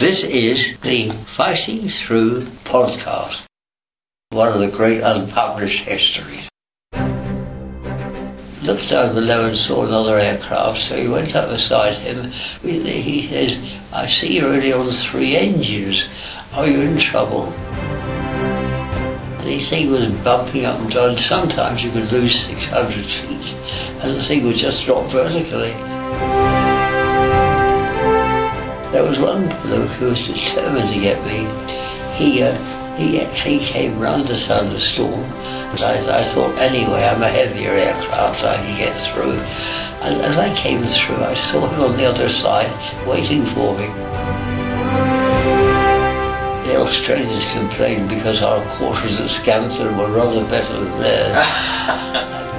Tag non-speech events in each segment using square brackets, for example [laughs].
This is the Fighting Through podcast, one of the great unpublished histories. Looked down below and saw another aircraft, so he went up beside him. He says, I see you're only on three engines. Are you in trouble? The thing was bumping up and down. Sometimes you could lose 600 feet, and the thing would just drop vertically. There was one bloke who was determined to get me. He, uh, he actually came round the thunderstorm. I, I thought, anyway, I'm a heavier aircraft, I can get through. And as I came through, I saw him on the other side, waiting for me. The Australians complained because our quarters at Scampton were rather better than theirs. [laughs]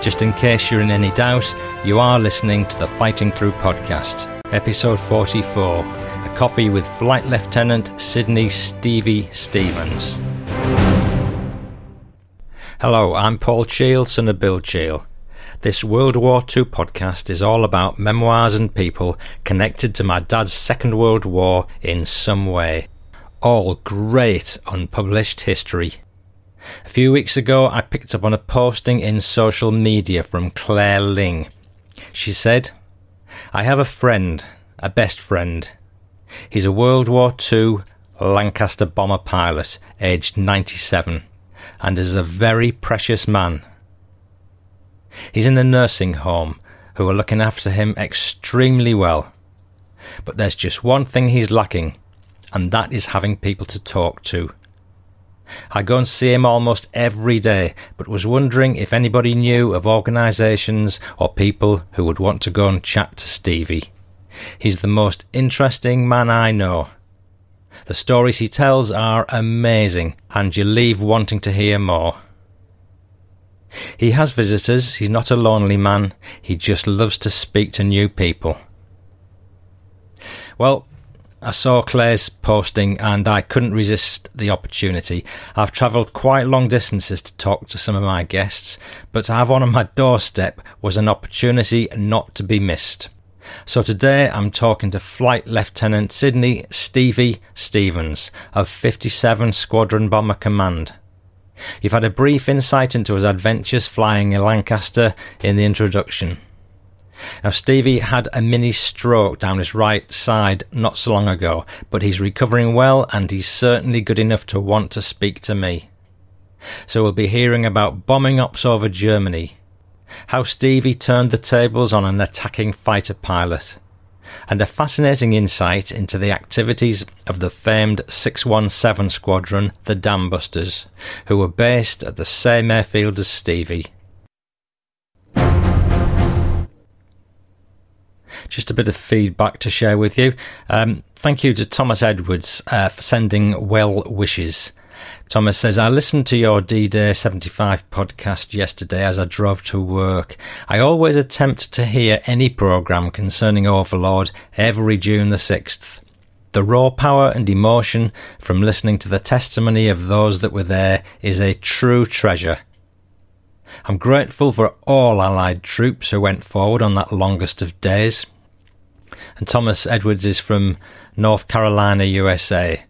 Just in case you're in any doubt, you are listening to the Fighting Through podcast, episode 44 A Coffee with Flight Lieutenant Sydney Stevie Stevens. Hello, I'm Paul Cheall, son of Bill Cheall. This World War II podcast is all about memoirs and people connected to my dad's Second World War in some way. All great unpublished history. A few weeks ago, I picked up on a posting in social media from Claire Ling. She said, I have a friend, a best friend. He's a World War II Lancaster bomber pilot, aged 97, and is a very precious man. He's in a nursing home who are looking after him extremely well. But there's just one thing he's lacking, and that is having people to talk to. I go and see him almost every day, but was wondering if anybody knew of organisations or people who would want to go and chat to Stevie. He's the most interesting man I know. The stories he tells are amazing, and you leave wanting to hear more. He has visitors, he's not a lonely man, he just loves to speak to new people. Well, I saw Claire's posting and I couldn't resist the opportunity. I've travelled quite long distances to talk to some of my guests, but to have one on my doorstep was an opportunity not to be missed. So today I'm talking to Flight Lieutenant Sydney Stevie Stevens of 57 Squadron Bomber Command. You've had a brief insight into his adventures flying in Lancaster in the introduction. Now, Stevie had a mini stroke down his right side not so long ago, but he's recovering well and he's certainly good enough to want to speak to me. So we'll be hearing about bombing ops over Germany, how Stevie turned the tables on an attacking fighter pilot, and a fascinating insight into the activities of the famed 617 Squadron, the Dambusters, who were based at the same airfield as Stevie. Just a bit of feedback to share with you. Um, thank you to Thomas Edwards uh, for sending well wishes. Thomas says, I listened to your D Day 75 podcast yesterday as I drove to work. I always attempt to hear any programme concerning Overlord every June the 6th. The raw power and emotion from listening to the testimony of those that were there is a true treasure. I'm grateful for all Allied troops who went forward on that longest of days. And Thomas Edwards is from North Carolina, USA.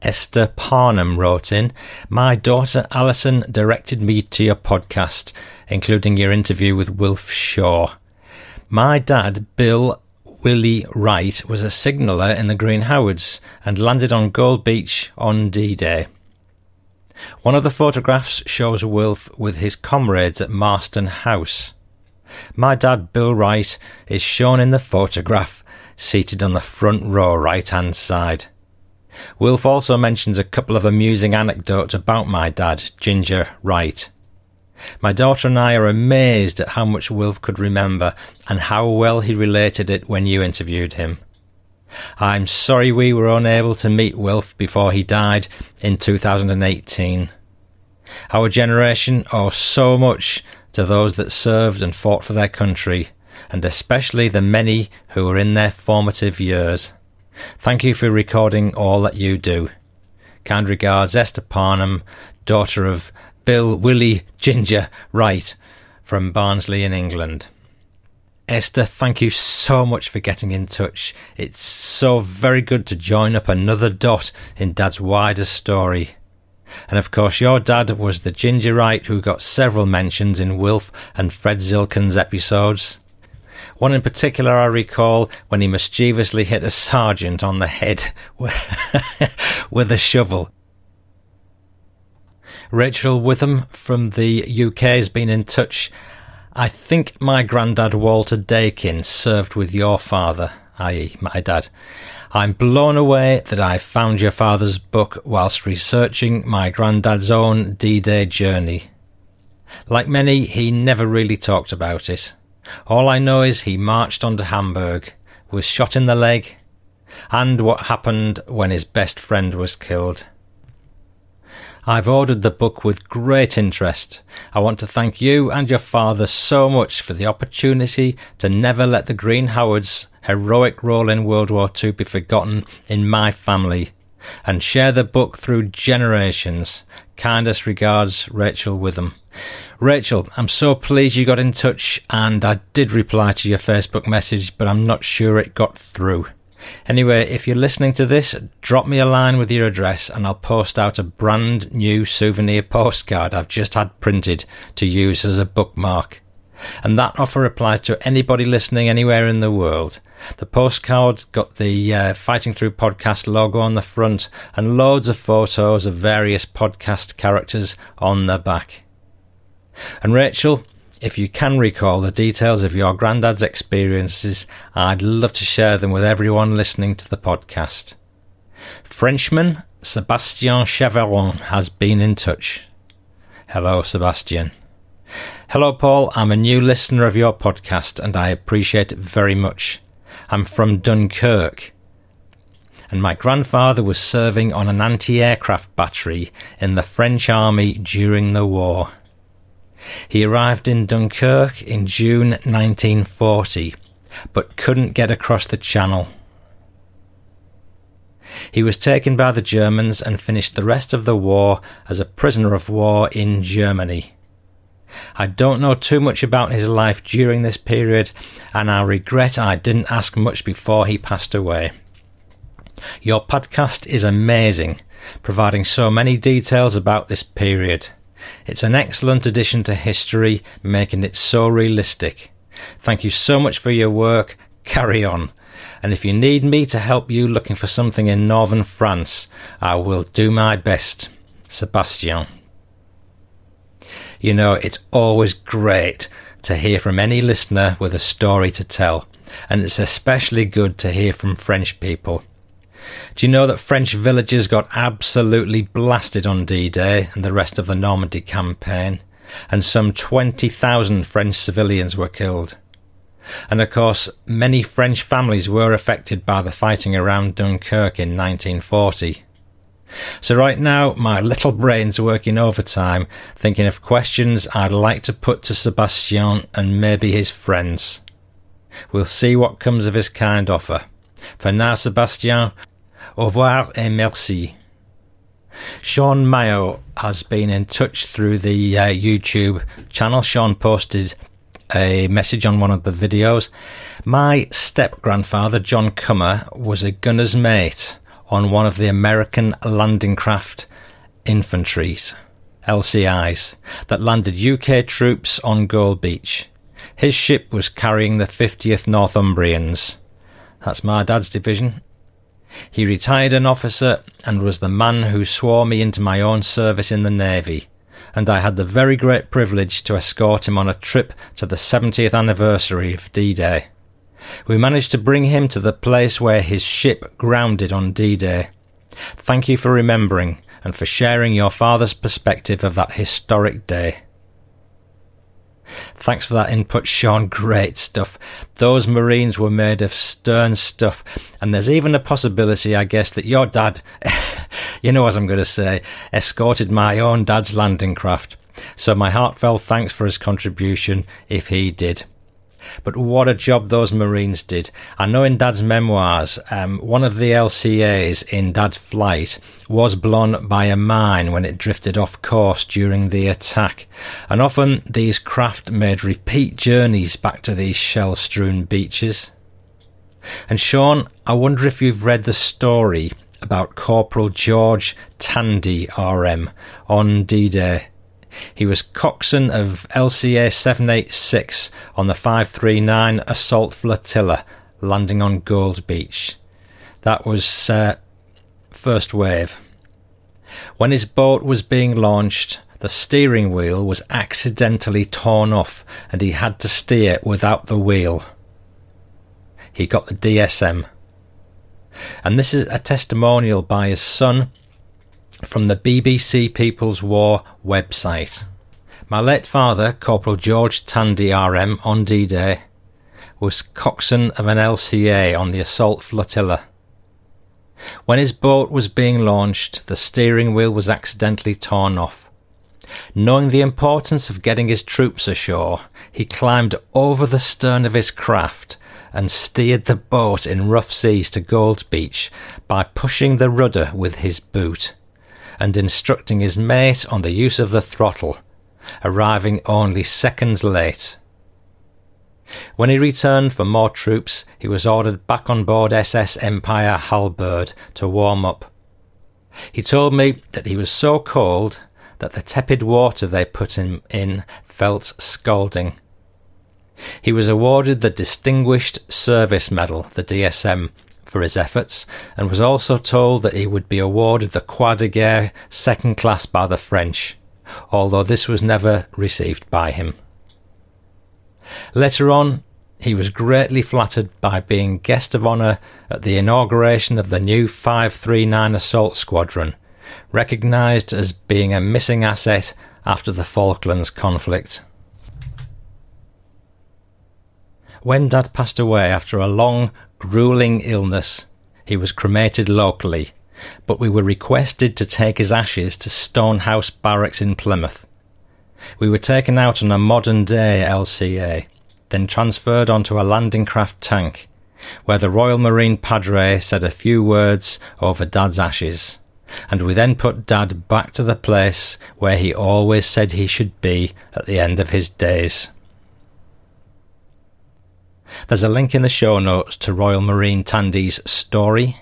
Esther Parnham wrote in, My daughter Alison directed me to your podcast, including your interview with Wilf Shaw. My dad, Bill Willie Wright, was a signaller in the Green Howards and landed on Gold Beach on D Day. One of the photographs shows Wilf with his comrades at Marston House. My dad, Bill Wright, is shown in the photograph, seated on the front row right hand side. Wilf also mentions a couple of amusing anecdotes about my dad, Ginger Wright. My daughter and I are amazed at how much Wilf could remember and how well he related it when you interviewed him. I'm sorry we were unable to meet Wilf before he died in 2018. Our generation owes so much to those that served and fought for their country, and especially the many who were in their formative years. Thank you for recording all that you do. Kind regards, Esther Parnham, daughter of Bill Willie Ginger Wright from Barnsley in England. Esther, thank you so much for getting in touch. It's so very good to join up another dot in Dad's wider story. And of course, your dad was the Ginger Wright who got several mentions in Wilf and Fred Zilkin's episodes. One in particular I recall when he mischievously hit a sergeant on the head [laughs] with a shovel. Rachel Witham from the UK has been in touch. I think my granddad Walter Dakin served with your father, i.e., my dad. I'm blown away that I found your father's book whilst researching my granddad's own D Day journey. Like many, he never really talked about it. All I know is he marched on to Hamburg, was shot in the leg, and what happened when his best friend was killed. I've ordered the book with great interest. I want to thank you and your father so much for the opportunity to never let the Green Howards' heroic role in World War II be forgotten in my family, and share the book through generations. Kindest regards, Rachel Witham. Rachel, I'm so pleased you got in touch, and I did reply to your Facebook message, but I'm not sure it got through. Anyway, if you're listening to this, drop me a line with your address and I'll post out a brand new souvenir postcard I've just had printed to use as a bookmark. And that offer applies to anybody listening anywhere in the world. The postcard's got the uh, Fighting Through podcast logo on the front and loads of photos of various podcast characters on the back. And Rachel, if you can recall the details of your granddad's experiences, I'd love to share them with everyone listening to the podcast. Frenchman Sebastien Cheveron has been in touch. Hello, Sebastien. Hello, Paul. I'm a new listener of your podcast and I appreciate it very much. I'm from Dunkirk. And my grandfather was serving on an anti aircraft battery in the French army during the war. He arrived in Dunkirk in June 1940, but couldn't get across the channel. He was taken by the Germans and finished the rest of the war as a prisoner of war in Germany. I don't know too much about his life during this period, and I regret I didn't ask much before he passed away. Your podcast is amazing, providing so many details about this period. It's an excellent addition to history, making it so realistic. Thank you so much for your work. Carry on. And if you need me to help you looking for something in northern France, I will do my best. Sebastian. You know, it's always great to hear from any listener with a story to tell, and it's especially good to hear from French people. Do you know that French villagers got absolutely blasted on D Day and the rest of the Normandy campaign, and some 20,000 French civilians were killed? And of course, many French families were affected by the fighting around Dunkirk in 1940. So right now, my little brain's working overtime, thinking of questions I'd like to put to Sebastian and maybe his friends. We'll see what comes of his kind offer. For now, Sebastian, au revoir et merci. Sean Mayo has been in touch through the uh, YouTube channel. Sean posted a message on one of the videos. My step grandfather, John Cummer, was a gunner's mate on one of the American landing craft infantries, LCIs, that landed UK troops on Gold Beach. His ship was carrying the 50th Northumbrians. That's my dad's division. He retired an officer and was the man who swore me into my own service in the Navy, and I had the very great privilege to escort him on a trip to the 70th anniversary of D Day. We managed to bring him to the place where his ship grounded on D Day. Thank you for remembering and for sharing your father's perspective of that historic day. Thanks for that input, Sean. Great stuff. Those Marines were made of stern stuff. And there's even a possibility, I guess, that your dad, [laughs] you know what I'm going to say, escorted my own dad's landing craft. So my heartfelt thanks for his contribution if he did. But what a job those Marines did. I know in Dad's memoirs, um, one of the LCAs in Dad's flight was blown by a mine when it drifted off course during the attack. And often these craft made repeat journeys back to these shell strewn beaches. And Sean, I wonder if you've read the story about Corporal George Tandy RM on D Day. He was coxswain of LCA 786 on the 539 Assault Flotilla landing on Gold Beach. That was uh, first wave. When his boat was being launched, the steering wheel was accidentally torn off and he had to steer without the wheel. He got the DSM. And this is a testimonial by his son from the BBC People's War website. My late father, Corporal George Tandy RM, on D Day, was coxswain of an LCA on the assault flotilla. When his boat was being launched, the steering wheel was accidentally torn off. Knowing the importance of getting his troops ashore, he climbed over the stern of his craft and steered the boat in rough seas to Gold Beach by pushing the rudder with his boot and instructing his mate on the use of the throttle, arriving only seconds late. When he returned for more troops, he was ordered back on board SS Empire Halberd to warm up. He told me that he was so cold that the tepid water they put him in felt scalding. He was awarded the Distinguished Service Medal, the DSM, for his efforts and was also told that he would be awarded the Croix de Guerre second class by the French, although this was never received by him. Later on, he was greatly flattered by being guest of honour at the inauguration of the new 539 Assault Squadron, recognised as being a missing asset after the Falklands conflict. When Dad passed away after a long, grueling illness. He was cremated locally, but we were requested to take his ashes to Stonehouse Barracks in Plymouth. We were taken out on a modern day LCA, then transferred onto a landing craft tank, where the Royal Marine Padre said a few words over Dad's ashes, and we then put Dad back to the place where he always said he should be at the end of his days. There's a link in the show notes to Royal Marine Tandy's story.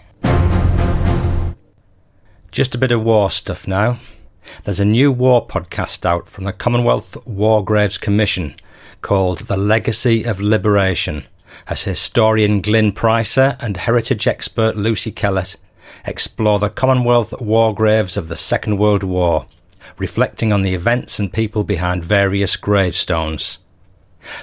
Just a bit of war stuff now. There's a new war podcast out from the Commonwealth War Graves Commission called The Legacy of Liberation, as historian Glyn Prysor and heritage expert Lucy Kellett explore the Commonwealth war graves of the Second World War, reflecting on the events and people behind various gravestones.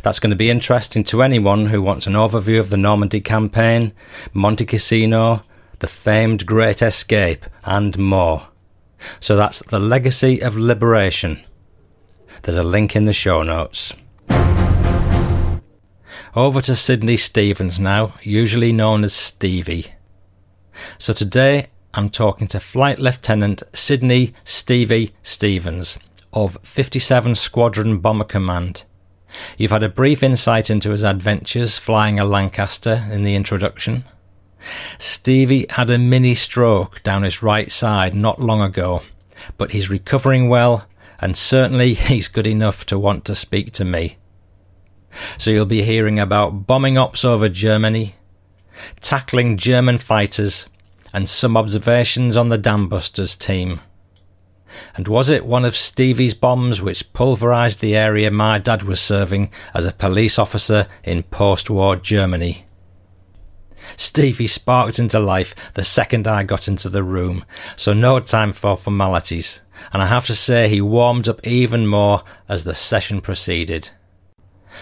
That's going to be interesting to anyone who wants an overview of the Normandy campaign, Monte Cassino, the famed Great Escape, and more. So that's The Legacy of Liberation. There's a link in the show notes. Over to Sydney Stevens now, usually known as Stevie. So today I'm talking to Flight Lieutenant Sydney Stevie Stevens of 57 Squadron Bomber Command. You've had a brief insight into his adventures flying a Lancaster in the introduction. Stevie had a mini stroke down his right side not long ago, but he's recovering well and certainly [laughs] he's good enough to want to speak to me. So you'll be hearing about bombing ops over Germany, tackling German fighters, and some observations on the Dambusters team. And was it one of Stevie's bombs which pulverised the area my dad was serving as a police officer in post war Germany? Stevie sparked into life the second I got into the room, so no time for formalities, and I have to say he warmed up even more as the session proceeded.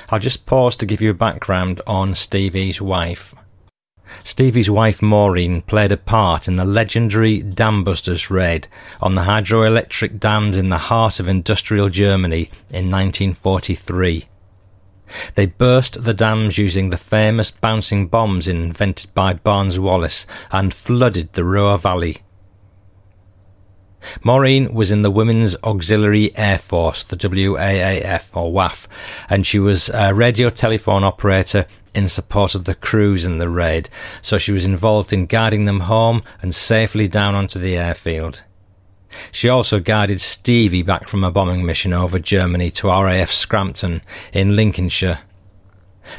I'll just pause to give you a background on Stevie's wife. Stevie's wife Maureen played a part in the legendary Dambusters raid on the hydroelectric dams in the heart of industrial Germany in 1943. They burst the dams using the famous bouncing bombs invented by Barnes Wallis and flooded the Ruhr Valley. Maureen was in the Women's Auxiliary Air Force, the WAAF or WAF, and she was a radio telephone operator in support of the crews in the raid, so she was involved in guiding them home and safely down onto the airfield. She also guided Stevie back from a bombing mission over Germany to RAF Scampton in Lincolnshire.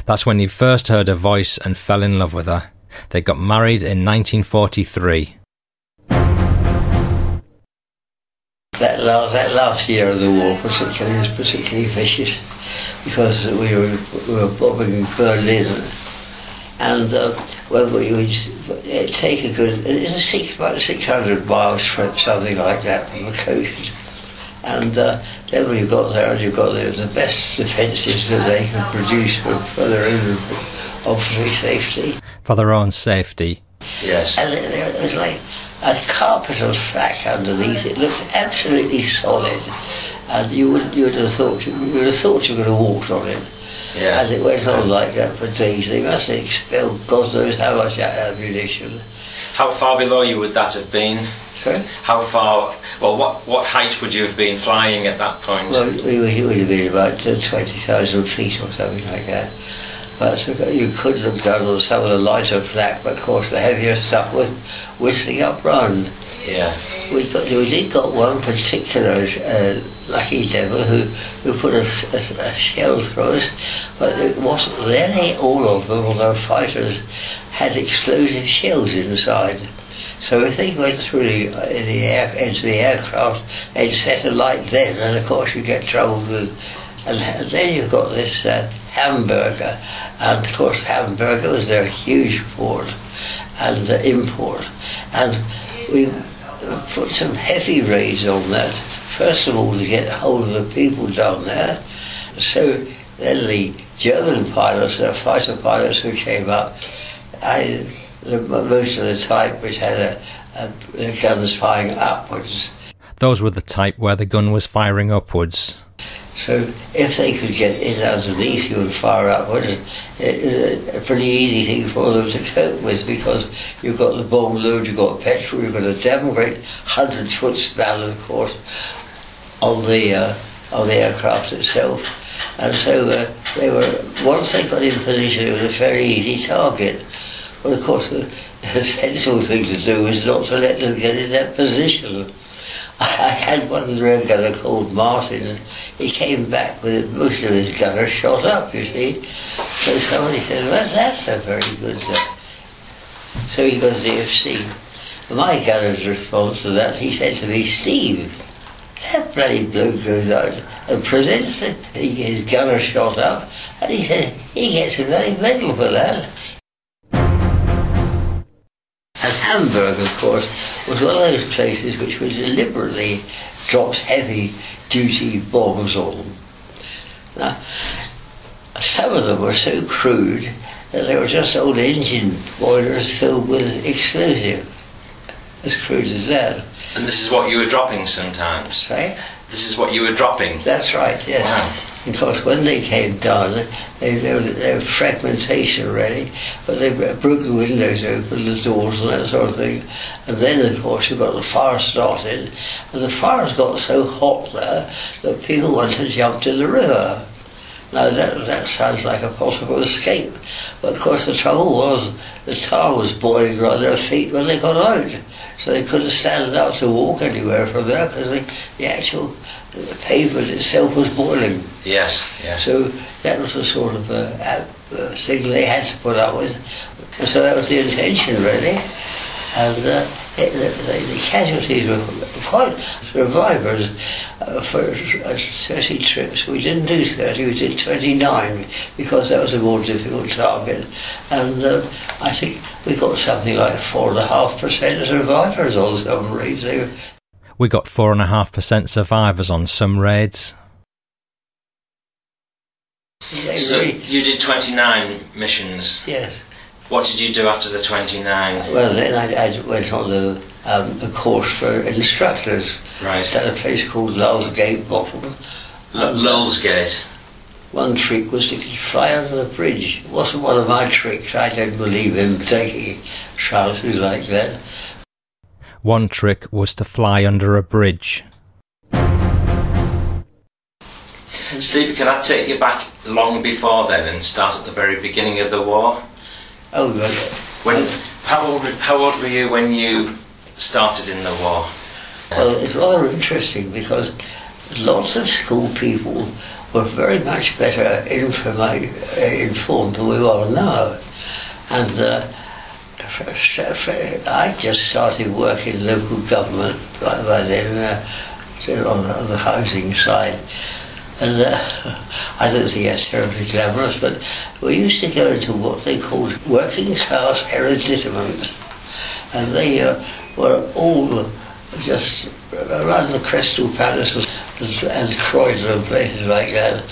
That's when he first heard her voice and fell in love with her. They got married in 1943. That last, that last year of the war particularly was particularly vicious because we were, we were bombing Berlin and uh, well, we would take a good, it's a six, about 600 mile trip, something like that, from the coast. And uh, then when you got there, and you got the, the best defences that they could produce for, for their own, obviously, safety. For their own safety. Yes. And it, it was like a carpet of flak underneath. It looked absolutely solid, and you would you would have thought you would have thought you could have walked on it. Yeah. And it went on like that for days. They must have expelled God knows how much ammunition. How far below you would that have been? Sorry? How far? Well, what what height would you have been flying at that point? Well, we would, it would have been about uh, 20,000 feet or something like that. But uh, you could have done on some of the lighter flak, but of course the heavier stuff was whistling up round. yeah. We got we did got one particular uh, lucky devil who who put a, a, a shell through us, but it wasn't really all of them. Although fighters had explosive shells inside, so if they went through the, uh, the air into the aircraft, they'd set a light then, and of course you get trouble with. And, and then you've got this uh, hamburger, and of course hamburger was their huge port and uh, import, and we put some heavy raids on that. First of all, to get hold of the people down there. So then the German pilots, the fighter pilots who came up, I, the, most of the type which had a, a, the guns firing upwards. Those were the type where the gun was firing upwards. So if they could get in underneath you and fire upwards, it, it, a pretty easy thing for them to cope with because you've got the bomb load, you've got petrol, you've got a great hundred foot span, of course, on the uh, on the aircraft itself. And so uh, they were once they got in position, it was a very easy target. But of course, the, [laughs] the sensible thing to do is not to let them get in that position. I had one red gunner called Martin, and he came back with most of his gunners shot up, you see. So somebody said, well, that's a very good uh, So he goes to the FC. My gunner's response to that, he said to me, Steve, that bloody bloke goes out and presents it. He his gunner shot up, and he said, he gets a very medal for that. And Hamburg, of course, was one of those places which was deliberately dropped heavy duty bombs on. Now, some of them were so crude that they were just old engine boilers filled with explosive. As crude as that, And this is what you were dropping sometimes. right? This is what you were dropping. That's right, yes. Wow. Of course, when they came down, they, they, were, they were fragmentation ready, but they broke the windows open, the doors and that sort of thing. And then, of course, you got the fire started, and the fires got so hot there that people wanted to jump in the river. Now, that, that sounds like a possible escape. But, of course, the trouble was the tar was boiling around their feet when they got out. So they couldn't stand up to walk anywhere from there because the actual the pavement itself was boiling. Yes, yes. So that was the sort of uh, uh, thing they had to put up with. So that was the intention, really. And uh, it, the, the, casualties were quite survivors uh, for uh, 30 trips. We didn't do 30, we did 29 because that was a more difficult target. And uh, I think we got something like 4.5% of survivors on some raids. They were, We got 4.5% survivors on some raids. So you did 29 missions. yes. What did you do after the 29? Well, then I, I went on the, um, the course for instructors. Right. at a place called Lulsgate Bottom. L- Lulsgate. One trick was to fly under the bridge. It wasn't one of my tricks. I don't believe in taking chances like that. One trick was to fly under a bridge. Steve, can I take you back long before then and start at the very beginning of the war? Oh, God. When how old how old were you when you started in the war? Well, it's rather interesting because lots of school people were very much better informa- uh, informed than we are now. And uh, f- f- I just started working in local government by, then uh, on, the, on the housing side. And uh, [laughs] I don't think that's terribly glamorous, but we used to go into what they called working class hereditaments. And they uh, were all just around the Crystal Palace and Croydon and places like that.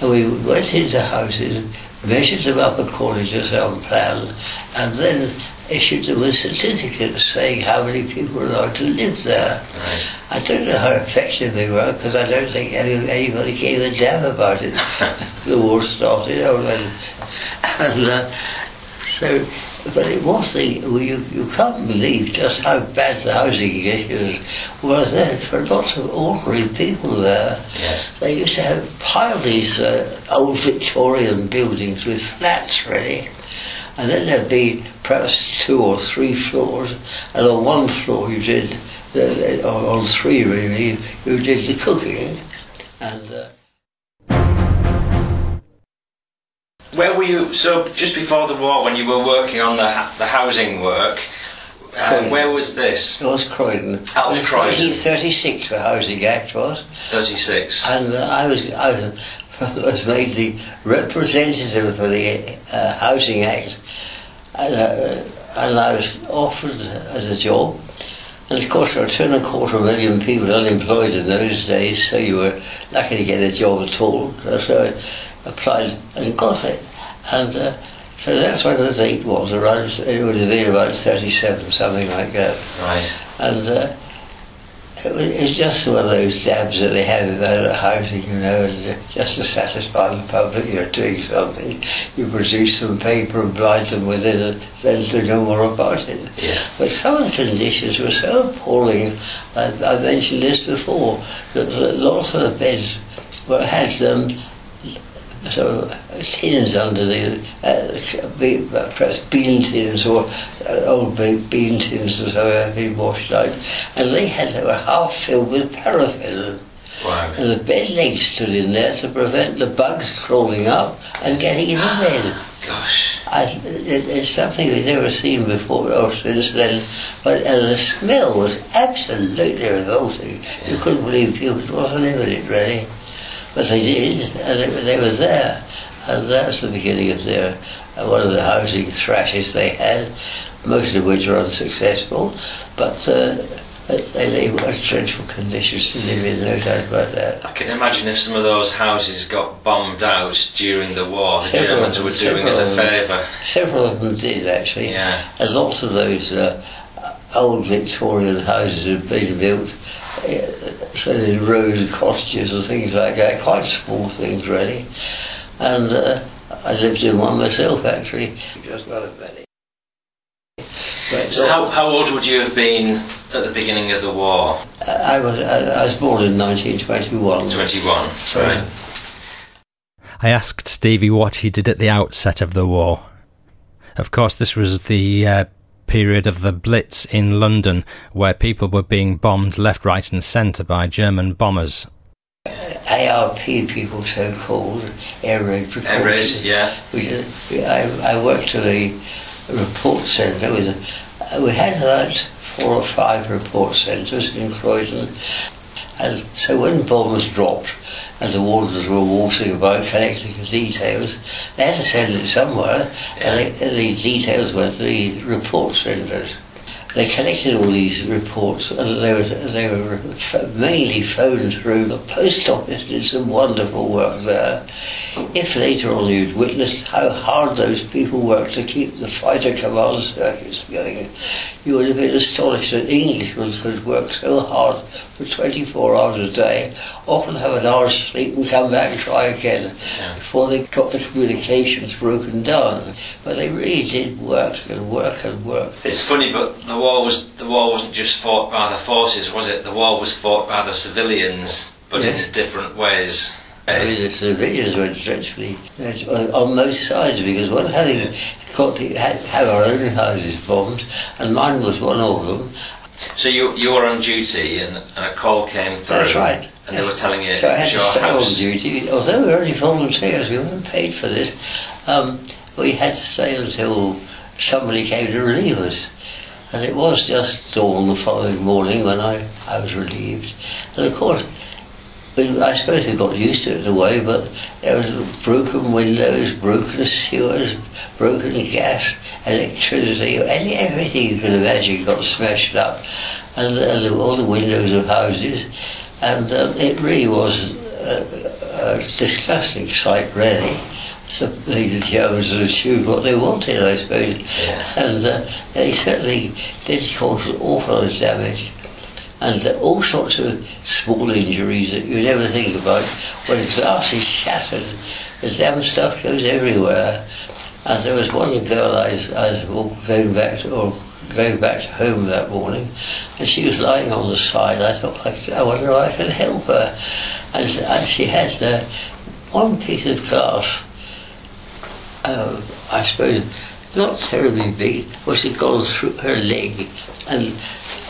And we went into houses, measured them up according to some plan, and then issued them a certificate saying how many people were allowed to live there. Right. I don't know how effective they were because I don't think any, anybody gave a damn about it. [laughs] the war started, oh, and, and uh, so, but it was the you, you can't believe just how bad the housing issues was then for lots of ordinary people there. Yes. They used to have pile these uh, old Victorian buildings with flats ready. And then there'd be perhaps two or three floors, and on one floor you did, uh, or on three really, you did the cooking. And uh, Where were you? So just before the war, when you were working on the the housing work, uh, where was this? it was Croydon. That was Croydon. 1936 the Housing Act was. Thirty six. And uh, I was I was, [laughs] was made the representative for the uh, Housing Act, and, uh, and I was offered as a job. And of course, there were two and a quarter million people unemployed in those days, so you were lucky to get a job at all. So I applied and got it. And uh, so that's when the date was, around, it would have been about 37, something like that. Right. And uh, it was, just one of those dabs that they had about housing, you know, just to satisfy the public you're doing something. You produce some paper and blind them with it and then to know more about it. Yeah. But some of the conditions were so appalling, I, I mentioned this before, that lots of the beds were, had them um, sort of tins under the, uh, perhaps bean tins or uh, old bean tins or so had been washed out, and they had they were half filled with paraffin. Wow. And the bed legs stood in there to prevent the bugs crawling up and getting in the bed. [gasps] Gosh. I, it, it's something we've never seen before or since then, but and the smell was absolutely revolting. You couldn't believe people wasn't living it really, but they did, and they, they were there, and that's the beginning of their uh, one of the housing thrashes they had, most of which were unsuccessful, but. Uh, they, they were dreadful conditions to live in, no doubt about that. I can imagine if some of those houses got bombed out during the war, the Several Germans were doing us a several of them. favour. Several of them did actually. Yeah. And lots of those uh, old Victorian houses had been built so in rows of cottages and things like that, quite small things really. And uh, I lived in one myself actually. Just got a minute. But, So how, how old would you have been at the beginning of the war? I was I, I was born in 1921. 21. Right. I asked Stevie what he did at the outset of the war. Of course, this was the uh, period of the Blitz in London, where people were being bombed left, right, and centre by German bombers. ARP people, so called, air raid Air precautions. raid, yeah. We did, I, I worked at a report centre with a, we had about four or five report centres in Croydon and so when bombs dropped and the wardens were walking about collecting the details they had to send it somewhere and, they, the details went to the report centres they collected all these reports and they were, they were mainly phoned through. The post office did some wonderful work there. If later on you'd witnessed how hard those people worked to keep the fighter command circuits going, you would have been astonished that Englishmen could work so hard for 24 hours a day, often have an hour's sleep and come back and try again Yeah. before they got the communications broken down. But they really did work and work and work. It's funny, but the war was the war wasn't just fought by the forces, was it? The war was fought by the civilians, but Yes. in different ways. I mean, the civilians were dreadfully on on most sides because one having got to had, have our own houses bombed, and mine was one of them. So you you were on duty, and, and a call came through. That's right. And they were telling you So I had your stay on duty. Although we were only volunteers, we weren't paid for this. Um, we had to stay until somebody came to relieve us. And it was just dawn the following morning when I, I was relieved. And of course, we, I suppose we got used to it in a way, but there was broken windows, broken sewers, broken gas, electricity, any, everything you can imagine got smashed up, and, and all the windows of houses, and um, it really was a, a disgusting sight, really. So the Germans had achieved what they wanted, I suppose, Yeah. and uh, they certainly did cause an awful lot of damage and uh, all sorts of small injuries that you never think about. When glass is shattered, the damn stuff goes everywhere. And there was one girl I I was going back to, or going back to home that morning, and she was lying on the side. I thought, I, I wonder if I can help her. And, and she had uh, one piece of glass, uh, I suppose, not terribly big, which had gone through her leg, and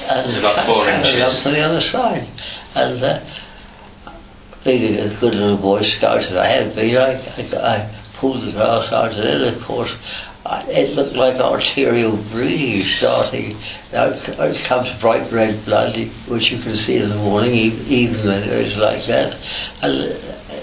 and It's about four inches. up to the other side. And uh, being a good little Boy Scout as I had been, I, I, I pulled the glass out, and then of course it looked like arterial bleeding starting. Out, out comes bright red blood, which you can see in the morning, even when it was like that, and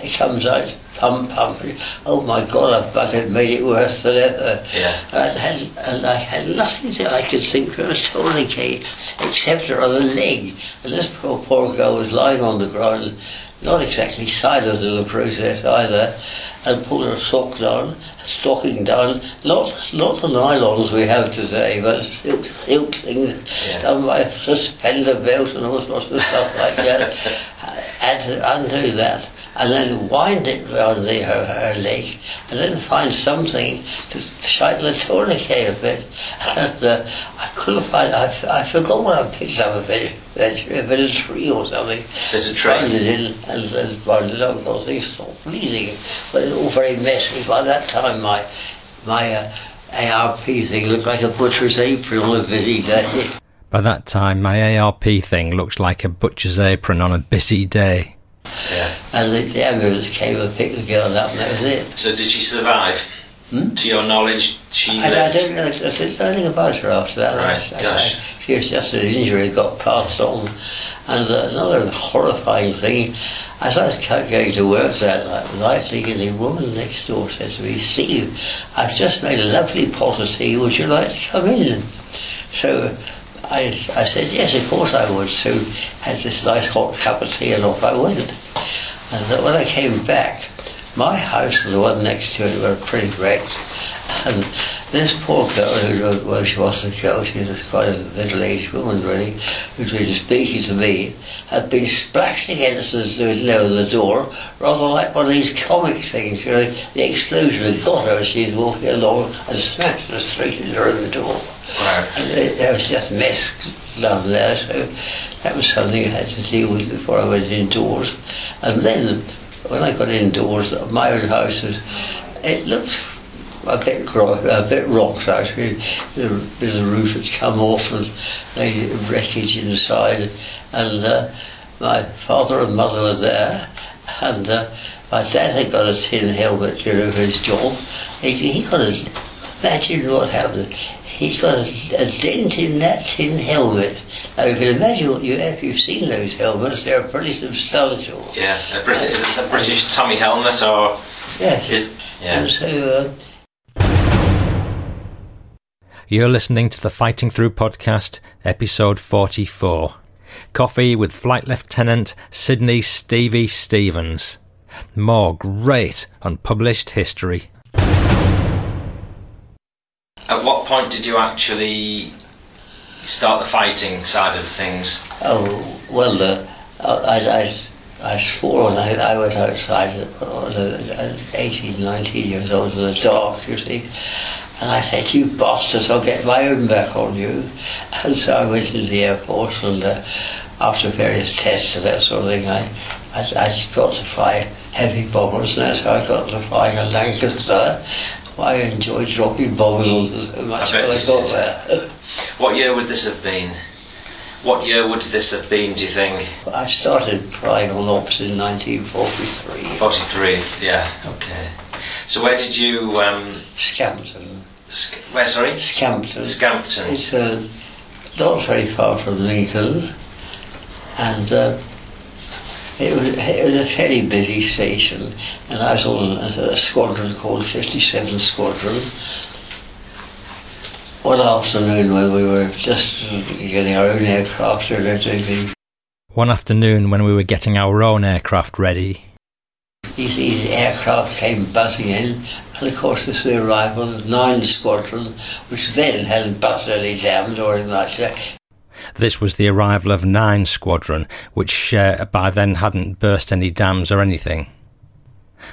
it comes out. Pump, pump. Oh my God! I've but it made it worse than ever. Yeah. And I had, and I had nothing that I could think of a tourniquet except her other leg. And this poor, poor girl was lying on the ground, not exactly silent in the process either, and pulled her sock down, stocking down, not not the nylons we have today, but silk, silk things Yeah. done by a suspender belt and all sorts of stuff like that. [laughs] had to undo that and then wind it round the, her, her leg and then find something to tighten the tourniquet a bit. [laughs] And uh, I couldn't find, I, f- I forgot what I picked up, a bit, a bit of tree or something. There's a Found tree. it in and, and wound it up because they stopped bleeding. But it's all very messy. By that time my, my uh, ARP thing looked like a butcher's apron on a busy day. By that time, my ARP thing looked like a butcher's apron on a busy day. Yeah. And the, the ambulance came and picked the girl up and that was it. So did she survive? Hmm? To your knowledge, she I, I don't know, I didn't know anything about her after that. Right, I, I, she was just an injury that got passed on. And uh, another horrifying thing, as I was going to work that night, night, thinking the woman next door said to me, Steve, I've just made a lovely pot of tea, would you like to come in? So I, I said, yes, of course I would. So had this nice hot cup of tea and off I went. And when I came back, my house and the one next to it were pretty wrecked. And this poor girl, who, well, she wasn't a girl, she was quite a middle-aged woman, really, who was speaking to me, had been splashed against the window of the door, rather like one of these comic things, you know, the explosion had got her as she was walking along and smashed her straight into own door. And it- was just mess down there, so that was something I had to deal with before I went indoors. And then, when I got indoors, my own house was, it looked a bit a bit rocked actually. The, the roof had come off and the wreckage inside, and uh, my father and mother were there, and uh, my dad had got a tin helmet, you know, for his job. He, he got a, imagine what happened. He's got a, a dent in that tin helmet. Now you can imagine what you if you've seen those helmets, they're pretty substantial. Yeah. A Brit- is it a British Tommy helmet or Yes. is yeah? And so uh, You're listening to the Fighting Through podcast, episode 44. Coffee with Flight Lieutenant Sydney Stevie Stevens. More great unpublished history. At what point did you actually start the fighting side of things? Oh, well, uh, I, I, I swore when I, I went outside I uh, 18, 19 years old in the dark, you see. And I said, you bastards, I'll get my own back on you. And so I went into the airport and uh, after various tests and that sort of thing, I, I, I got to fly heavy bombers and that's how I got to flying a Lancaster. I enjoyed dropping bombs so much when I got there. [laughs] What year would this have been? What year would this have been, do you think? I started on ops in 1943. 43, yeah, okay. So where did you, um, Scampton. sc- where, sorry? Scampton. Scampton. It's uh, not very far from Lincoln, and uh, it, was, it was a fairly busy station, and I was on a, a squadron called 57 Squadron. One afternoon when we were just getting our own aircraft and everything, One afternoon when we were getting our own aircraft ready, these, these aircraft came buzzing in, and of course this was the arrival of 9 Squadron, which then hadn't busted any dams or anything like that. This was the arrival of 9 Squadron, which uh, by then hadn't burst any dams or anything.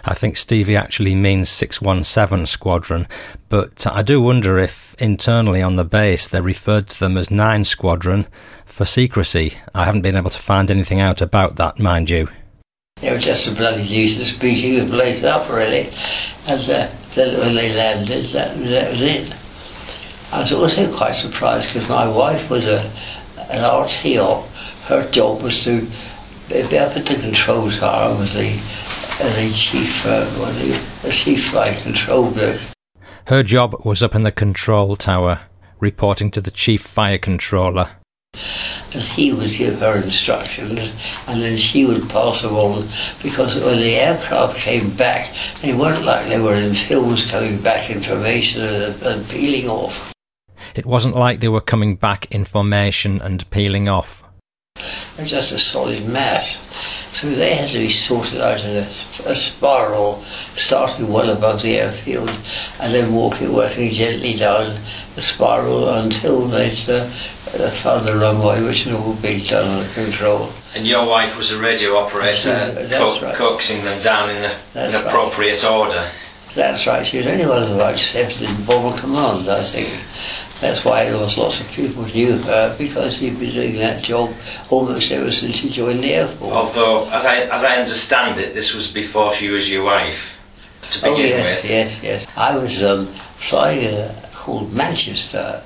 I think Stevie actually means 617 Squadron, but I do wonder if internally on the base they referred to them as 9 Squadron for secrecy. I haven't been able to find anything out about that, mind you. They were just a bloody nuisance beating the place up, really. And uh, when they landed, that, that was it. I was also quite surprised because my wife was a, an RT op. Her job was to be up at the control tower with the, uh, the chief, uh, well, the, the chief flight control. Her job was up in the control tower, reporting to the chief fire controller. and he would give her instructions, and then she would pass them on. Because when the aircraft came back, they weren't like they were in films coming back information and, and peeling off. It wasn't like they were coming back in formation and peeling off. They're just a solid mass. So they had to be sorted out in a, a spiral, starting well above the airfield, and then walking, working gently down the spiral until they'd uh, uh, found the runway, which had all been done under control. And your wife was a radio operator, That's co- right. coaxing them down in a, That's an right. appropriate order. That's right. She was only one of about seven in Bomber Command, I think. That's why there was lots of people who knew her because she'd been doing that job almost ever since she joined the Air Force. Although, as I, as I understand it, this was before she was your wife, to Oh, begin yes, with. yes, yes. I was um, flying a called Manchester.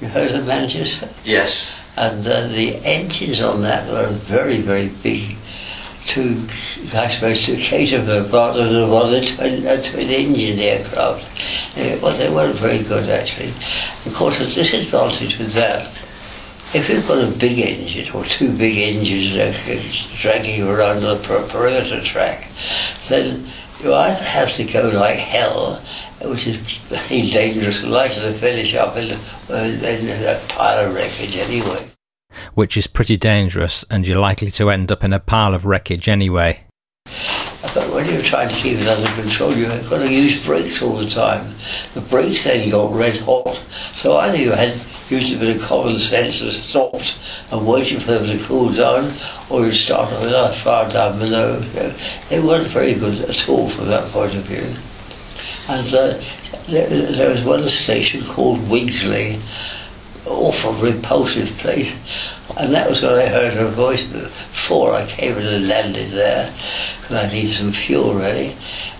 You heard of Manchester? Yes. And uh, the engines on that were very, very big. To, I suppose, to cater for part of the one a twin, a engine aircraft. Well, they weren't very good actually. Of course, the disadvantage with that, if you've got a big engine or two big engines dragging around the per- perimeter track, then you either have to go like hell, which is [laughs] very dangerous, likely to finish up in, uh, in a pile of wreckage anyway. Which is pretty dangerous, and you're likely to end up in a pile of wreckage anyway. But when you're trying to keep it under control, you've got to use brakes all the time. The brakes then got red hot. So either you had used a bit of common sense and stopped and waited for them to cool down, or you started with that far down below. They weren't very good at all from that point of view. And uh, there, there was one station called Wigsley, awful repulsive place. And that was when I heard her voice before I came and landed there, because I needed some fuel really.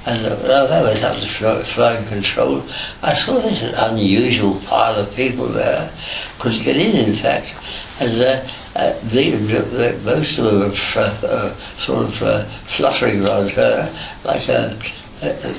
And uh, when I went up to flying control, I saw there's an unusual pile of people there, couldn't get in in fact. And uh, uh, the, the, most of them were f- uh, sort of uh, fluttering around her like a, a,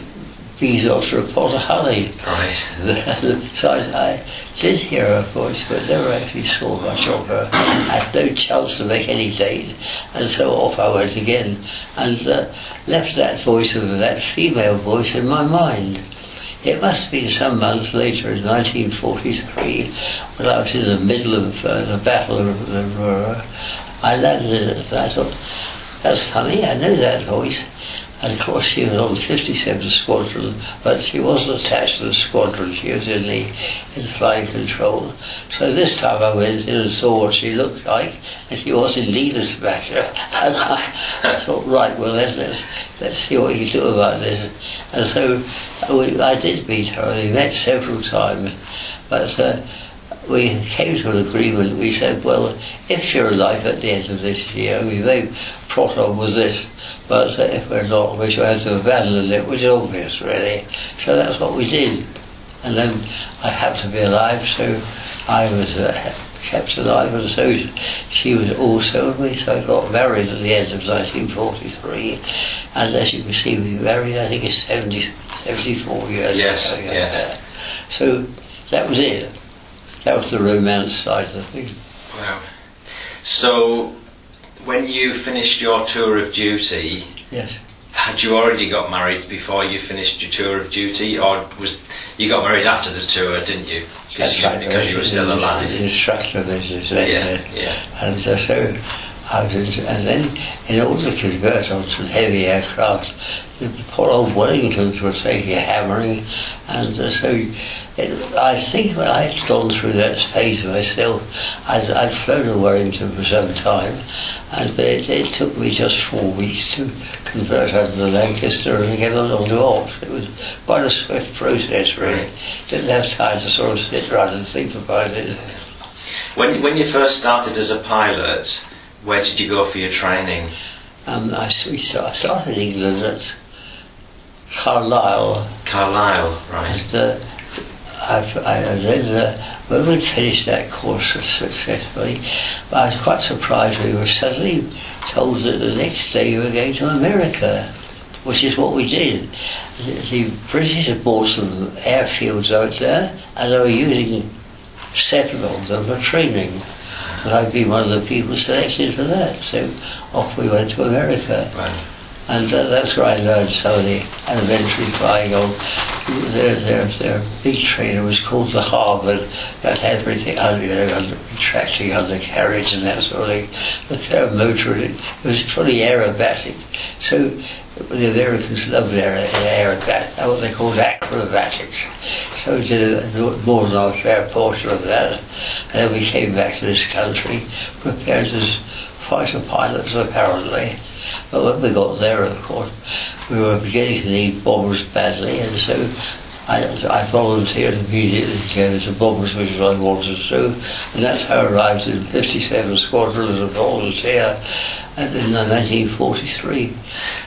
a bees after a pot of honey. Right. so I, I did hear her voice, but never actually saw much of her. I had no chance to make any date, and so off I went again, and uh, left that voice of that female voice in my mind. It must have been some months later, in 1943, when I was in the middle of uh, the Battle of the Ruhr. I landed, and I thought, that's funny, I know that voice. And of course, she was on the 57th Squadron, but she wasn't attached to the squadron. She was in the in flying control. So this time I went in and saw what she looked like, and she was indeed a smasher. [laughs] And I, I thought, right, well, let's, let's, let's see what you can do about this. And so we, I did meet her. and We met several times, but. Uh, we came to an agreement. We said, well, if you're alive at the end of this year, we may trot on with this, but if we're not, we shall have to abandon it, which is obvious, really. So that's what we did. And then I had to be alive, so I was uh, kept alive, and so she was also with me. So I got married at the end of 1943, and as you can see, we married, I think it's 70, 74 years Yes, ago. yes. So that was it. That was the romance side of the thing. Wow. So, when you finished your tour of duty, Yes. had you already got married before you finished your tour of duty, or was you got married after the tour, didn't you? Because you, right. because you were still alive. instructor business. Yeah, yeah. And uh, so I did, and then in order to convert onto heavy aircraft, the poor old Wellingtons were taking a hammering, and uh, so it, I think when I had gone through that phase myself, I'd, I'd flown to Wellington for some time, and but it, it took me just four weeks to convert under the Lancaster and get on onto Ops. It was quite a swift process, really. Didn't have time to sort of sit around and think about it. When when you first started as a pilot, where did you go for your training? Um, I, I started in England at Carlisle, Carlisle, right? and uh, I've, I, uh, when we finished that course successfully, I was quite surprised. We were suddenly told that the next day we were going to America, which is what we did. The, the British had bought some airfields out there, and they were using seven of them for training. And I'd be one of the people selected for that, so off we went to America. Right. And uh, that's where I learned of the elementary flying on. Their, their, their big trainer was called the Harvard, that had everything under, know, under, retracting undercarriage and that sort of thing. The fair motor, it, was fully aerobatic. So the Americans loved their aerobatic, what they called acrobatics. So we did a, more than our fair portion of that. And then we came back to this country, prepared as fighter pilots apparently. But when we got there, of course, we were beginning to need bombers badly, and so I, I volunteered immediately to go to bombers, which I wanted to do, and that's how I arrived in 57 Squadron as a volunteer in 1943.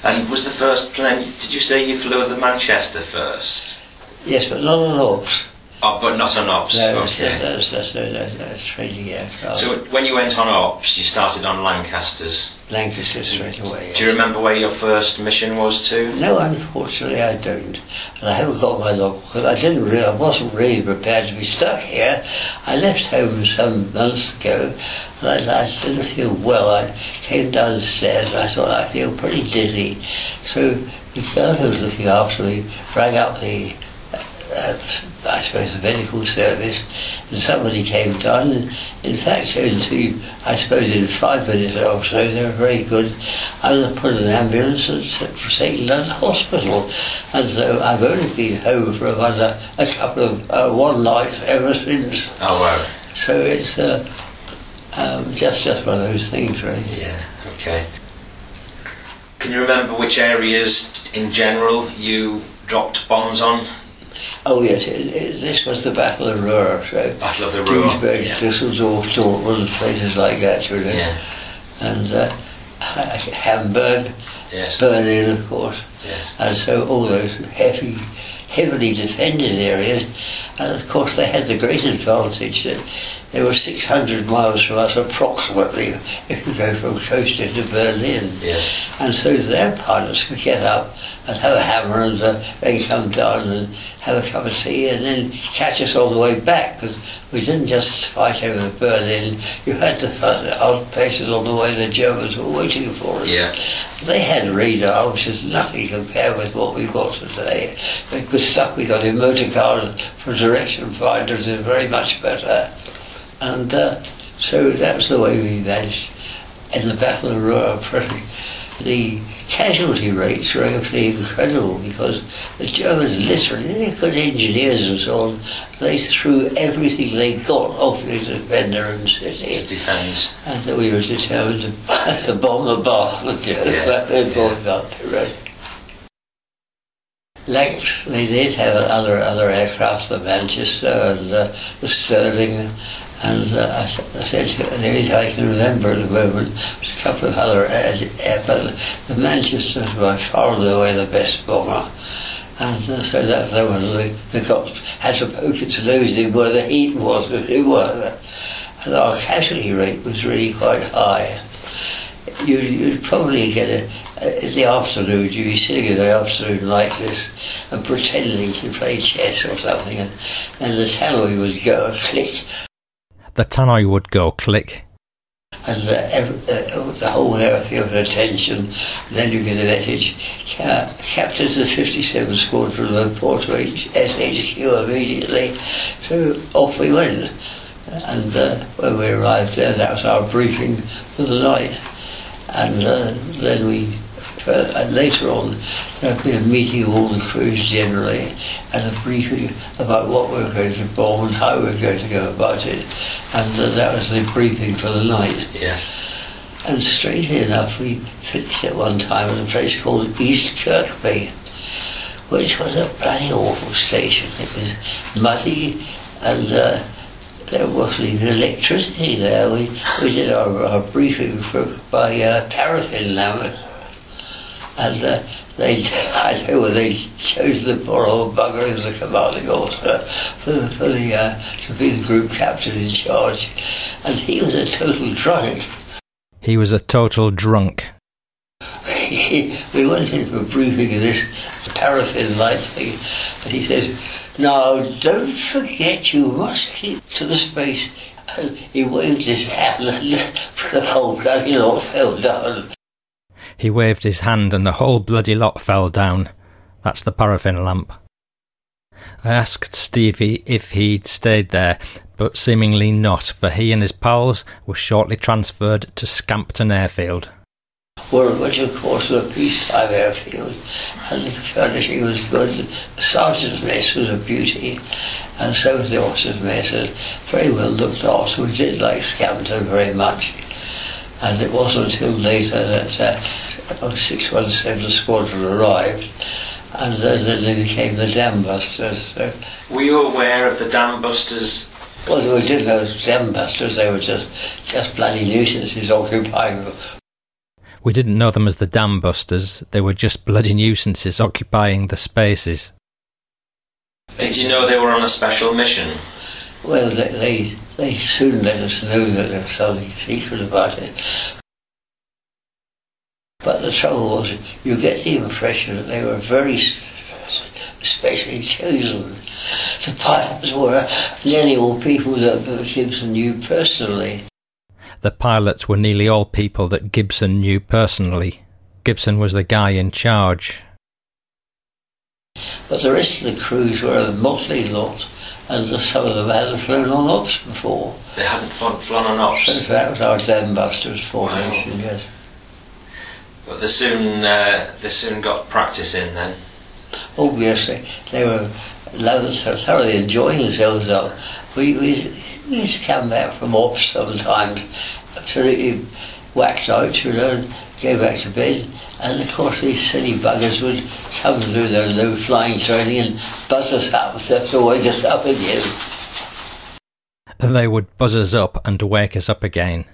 And was the first plane? Did you say you flew the Manchester first? Yes, but not on Ops. Oh, but not on ops. No, okay. that's, that's, that's, that's, that's training aircraft. So when you went on ops, you started on Lancasters. Lancaster straight away. Do you remember where your first mission was to? No, unfortunately, I don't. And I haven't got my log because I didn't really, I wasn't really prepared to be stuck here. I left home some months ago and I, I didn't feel well. I came downstairs and I thought I feel pretty dizzy. So the girl who was looking after me rang up the uh, I suppose the medical service, and somebody came down. And in fact, into I suppose in five minutes or so, they were very good. And I put an ambulance and for St. London Hospital, and so I've only been home for about a, a couple of uh, one night ever since. Oh wow. So it's uh, um, just just one of those things, really. Yeah. Okay. Can you remember which areas in general you dropped bombs on? Oh yes, it, it, this was the Battle of Ruhr. So Battle of the Ruhr. Duisburg, Yeah. Düsseldorf, Dortmund, places like that, you know. Yeah. And uh, Hamburg, Yes. Berlin, of course. Yes. And so all those heavy, heavily defended areas. And of course they had the great advantage that they were 600 miles from us approximately [laughs] if you go from Costa to Berlin. Yes. And so their pilots could get up and have a hammer and uh, then come down and have a cup of tea and then catch us all the way back because we didn't just fight over Berlin. You had to fight places on the way the Germans were waiting for us. Yeah. They had radar, which is nothing compared with what we've got today. The good stuff we got in motor cars for direction finders is very much better. And uh, so that was the way we managed in the Battle of Ruhr [laughs] pretty, the casualty rates were absolutely incredible because the Germans literally, they're good engineers and so on, they threw everything they got off defender and city. To defend. And we were determined to, to bomb the bar and Yeah. [laughs] yeah. bombed up the. Lex, they did have other other aircraft, the Manchester and uh, the Stirling, and uh, I, I said to I can remember the moment. Was a couple of other air, air but the Manchester was by far and away the best bomber. And uh, so that were the, the cops had to poke its nose in where the heat was, as it were. And our casualty rate was really quite high. You, you'd probably get a, a, in the afternoon, you'd be sitting in the afternoon like this and pretending to play chess or something, and, and the tannoy would go and [laughs] click, The tannoy would go click. and uh, ev- uh, the whole airfield had attention. Then you get a message, Ca- Captain to the 57 Squadron report to SHQ immediately. So off we went. And uh, when we arrived there, that was our briefing for the night. And uh, then we, uh, and later on, there'd be a meeting of all the crews generally, and a briefing about what we were going to bomb and how we were going to go about it. And uh, that was the briefing for the night. Yes. And strangely enough, we finished at one time at a place called East Kirkby, which was a bloody awful station. It was muddy and uh, there wasn't even electricity there. We, we did our, our briefing for, by uh, paraffin lamp. And uh, they, I you what, they chose the poor old bugger as the commanding officer for, for the, uh, to be the group captain in charge. And he was a total drunk. He was a total drunk. we went in for a briefing of this paraffin light thing, and he says, "Now, don't forget you must keep to the space." And he waved his hand, and [laughs] the whole bloody lot fell down. He waved his hand and the whole bloody lot fell down. That's the paraffin lamp. I asked Stevie if he'd stayed there, but seemingly not, for he and his pals were shortly transferred to Scampton Airfield. Well, which of course was a peacetime airfield, and the furnishing was good. The sergeant's mess was a beauty, and so was the officer's mess, very well looked after. We did like Scampton very much, and it wasn't until later that uh, 617 Squadron arrived, and uh, then they became the Dam Busters. So, Were you aware of the dam busters? well, we didn't know Dam Busters, they were just, just bloody nuisances occupying We didn't know them as the dam busters, they were just bloody nuisances occupying the spaces. Did you know they were on a special mission? Well, they, they, they soon let us know that there was something secret about it. But the trouble was, you get the impression that they were very specially chosen. The pilots were nearly all people that Gibson knew personally. The pilots were nearly all people that Gibson knew personally. Gibson was the guy in charge. But the rest of the crews were a motley lot, and some of them hadn't flown on ops before. They hadn't flown, flown on So ops, that was our Dam Busters formation, yes. but they soon uh, they soon got practice in then. Obviously, they were lovers, thoroughly enjoying themselves. Though we, we, we used to come back from ops sometimes, absolutely whacked out, you know, and go back to bed. And of course, these silly buggers would come and do their low flying training and buzz us up so to wake us up again. They would buzz us up and wake us up again.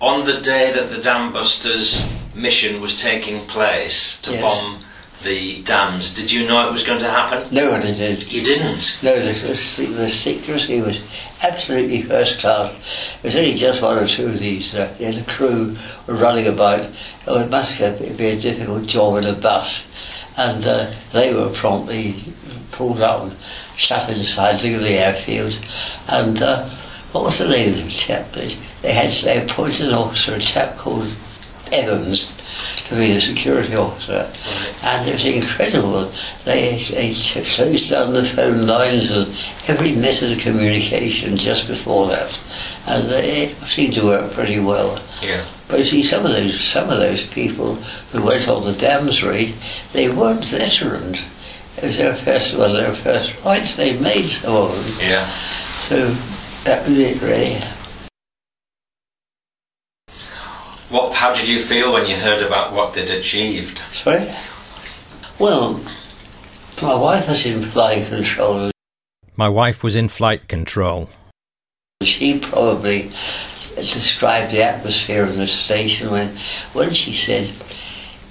On the day that the dam busters mission was taking place to Yes. bomb the dams, did you know it was going to happen? No one didn't. You didn't. No, the, the, the secrecy was absolutely first class. There was only just one or two of these. Uh, the crew were running about. Oh, it must have been a difficult job in a bus. And uh, they were promptly pulled up and shut inside the the airfield. And uh, what was the name of the chap? They, they had they appointed an officer, a chap called Evans to be the security officer. And it was incredible. They, they closed down the phone lines and every method of communication just before that. And they seemed to work pretty well. Yeah. But you see, some of those some of those people who went on the dams raid, they weren't veterans. It was their first one, their first fights. They made some of them. Yeah. So that was it, really. What? How did you feel when you heard about what they'd achieved? Sorry. Well, my wife was in flight control. My wife was in flight control. She probably described the atmosphere of the station when, when she said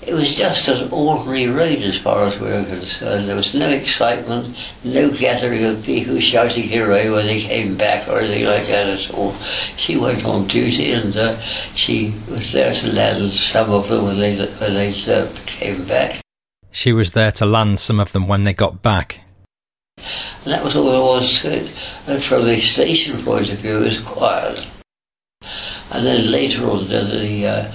it was just an ordinary raid as far as we were concerned. There was no excitement, no gathering of people shouting hooray when they came back or anything like that at all. She went on duty and uh, she was there to land some of them when they, when they uh, came back. She was there to land some of them when they got back. And that was all there was to it. And from the station point of view, it was quiet. And then later on, the, the uh,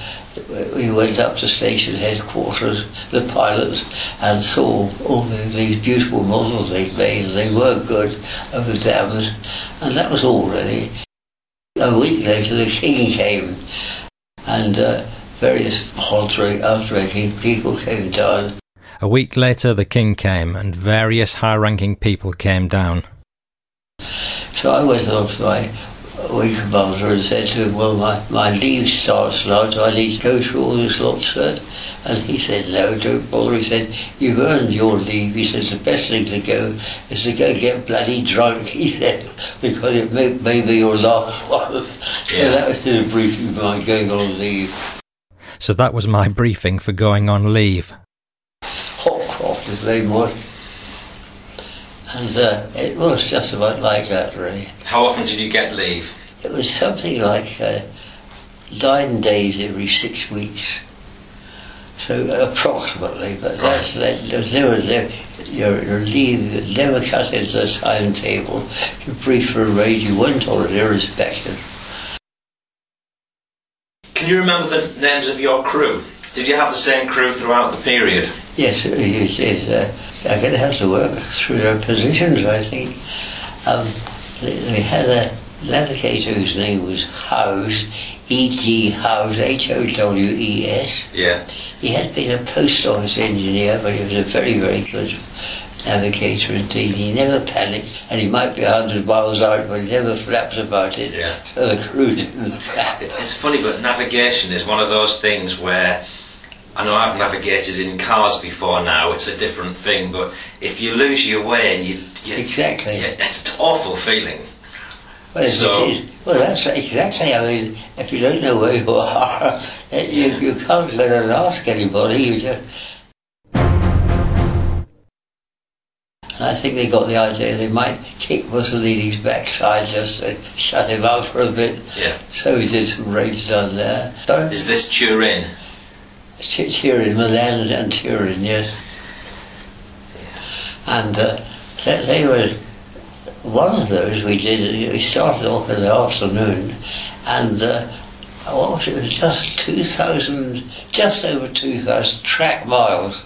we went up to station headquarters, the pilots, and saw all the, these beautiful models they'd made. They were good of the dams, and that was all really. A week later, the king came, and uh, various high-ranking people came down. A week later, the king came, and various high-ranking people came down. So I went off to my week commander and said to him, well, my, my leave starts now, so I need to go through all this lot, sir. And he said, no, don't bother. He said, you've earned your leave. He says, the best thing to go is to go get bloody drunk, [laughs] he said, because it may, may be your last [laughs] one. So Yeah. that was the briefing of my going on leave. So that was my briefing for going on leave. Oh, Hopcroft, his name was. And uh, it was just about like that, really. How often did you get leave? It was something like uh, nine days every six weeks. So approximately, but that's that. There's never there. Your, your leave never cut into the timetable. You brief for a raid, you went on it irrespective. Can you remember the names of your crew? Did you have the same crew throughout the period? Yes, it is. uh, going to have to work through their positions, I think. Um, they, they had a navigator whose name was Howes, E.G. Howes, H-O-W-E-S. Yeah. He had been a post office engineer, but he was a very, very good navigator indeed. He never panicked, and he might be a hundred miles out, but he never flaps about it. Yeah. So the crew didn't flap. It's funny, but navigation is one of those things where I know I've navigated in cars before now. It's a different thing, but if you lose your way and you, you Exactly. yeah, it's an awful feeling. Well, So- it is, well, that's exactly. I mean, if you don't know where you are, [laughs] you, you can't go and ask anybody. You just. And I think they got the idea they might kick Mussolini's backside just to shut him out for a bit. Yeah. So he did some raids down there. Is this Turin? Tu- Turin, Milan and Turin, yes. And uh, they, they were one of those we did. We started off in the afternoon, and uh, what was it? Was just two thousand, just over two thousand track miles.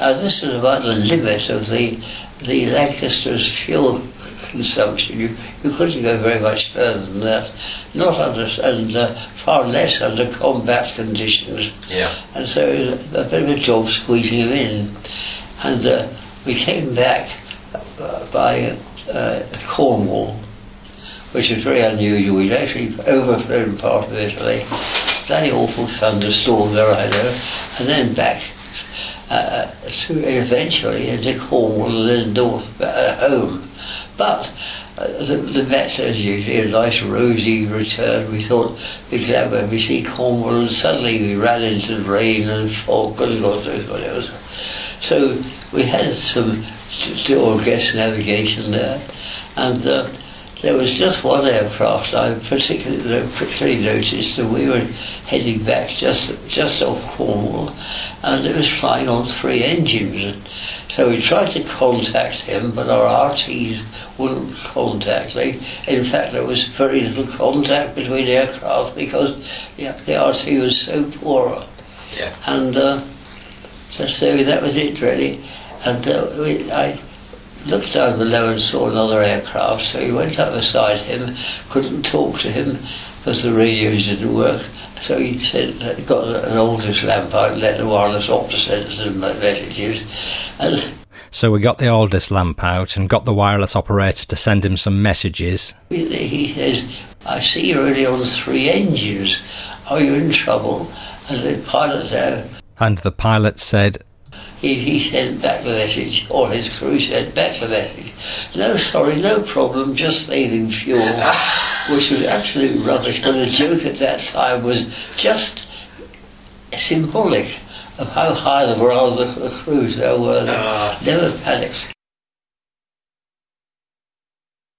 Now this was about the limit of the the Lancaster's fuel consumption. You, you couldn't go very much further than that. Not under and uh, far less under combat conditions. Yeah. And so it was a bit of a job squeezing him in. And uh, we came back uh, by uh, Cornwall, which was very unusual. We'd actually overflown part of Italy. Bloody awful thunderstorm there, I know. And then back uh, through eventually into Cornwall and then north uh, home. But uh, the, the Met as usually a nice rosy return. We thought we'd when we see Cornwall and suddenly we ran into rain and fog and God knows what else. So we had some still guest navigation there and uh, there was just one aircraft I particularly, particularly noticed that we were heading back just just off Cornwall and it was flying on three engines. So we tried to contact him, but our RTs wouldn't contact me. In fact, there was very little contact between aircraft because the, the RT was so poor. Yeah. And uh, so, so that was it, really. And uh, we, I looked down below and saw another aircraft, so he went up beside him, couldn't talk to him because the radios didn't work. So he said, uh, got an Aldis lamp out, and let the wireless operator send some messages. And So we got the Aldis lamp out and got the wireless operator to send him some messages. he says, I see you're only on three engines. Are you in trouble? And the pilot said, And the pilot said, he, he sent back the message, or his crew sent back the message. No, sorry, no problem, just saving fuel. [laughs] Which was absolute rubbish, but the joke at that time was just symbolic of how high the morale of the, crews there were. They Ah. never panicked.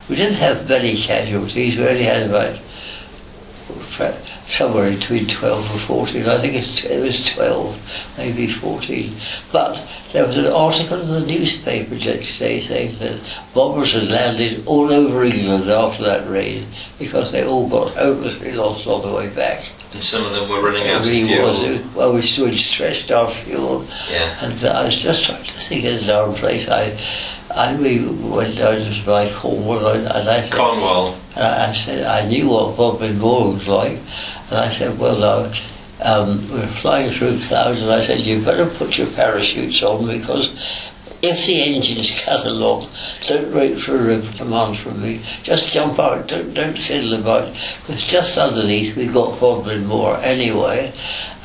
We didn't have many casualties, we only had about somewhere between 12 and 14. I think it was 12, maybe 14. But there was an article in the newspaper next day saying that bombers had landed all over England after that raid because they all got hopelessly lost on the way back. And some of them were running out of fuel. was. It- Well, we still stretched our fuel. Yeah. And uh, I was just trying to think of our place. I, I we went down to by Cornwall and I, said, Cornwall. and I, I said I knew what Bodmin Moor was like, and I said, well, um, we're flying through clouds, and I said, you better put your parachutes on because if the engines cut along, don't wait for a command from me. Just jump out. Don't don't fiddle about. Because just underneath we've got Bodmin Moor anyway,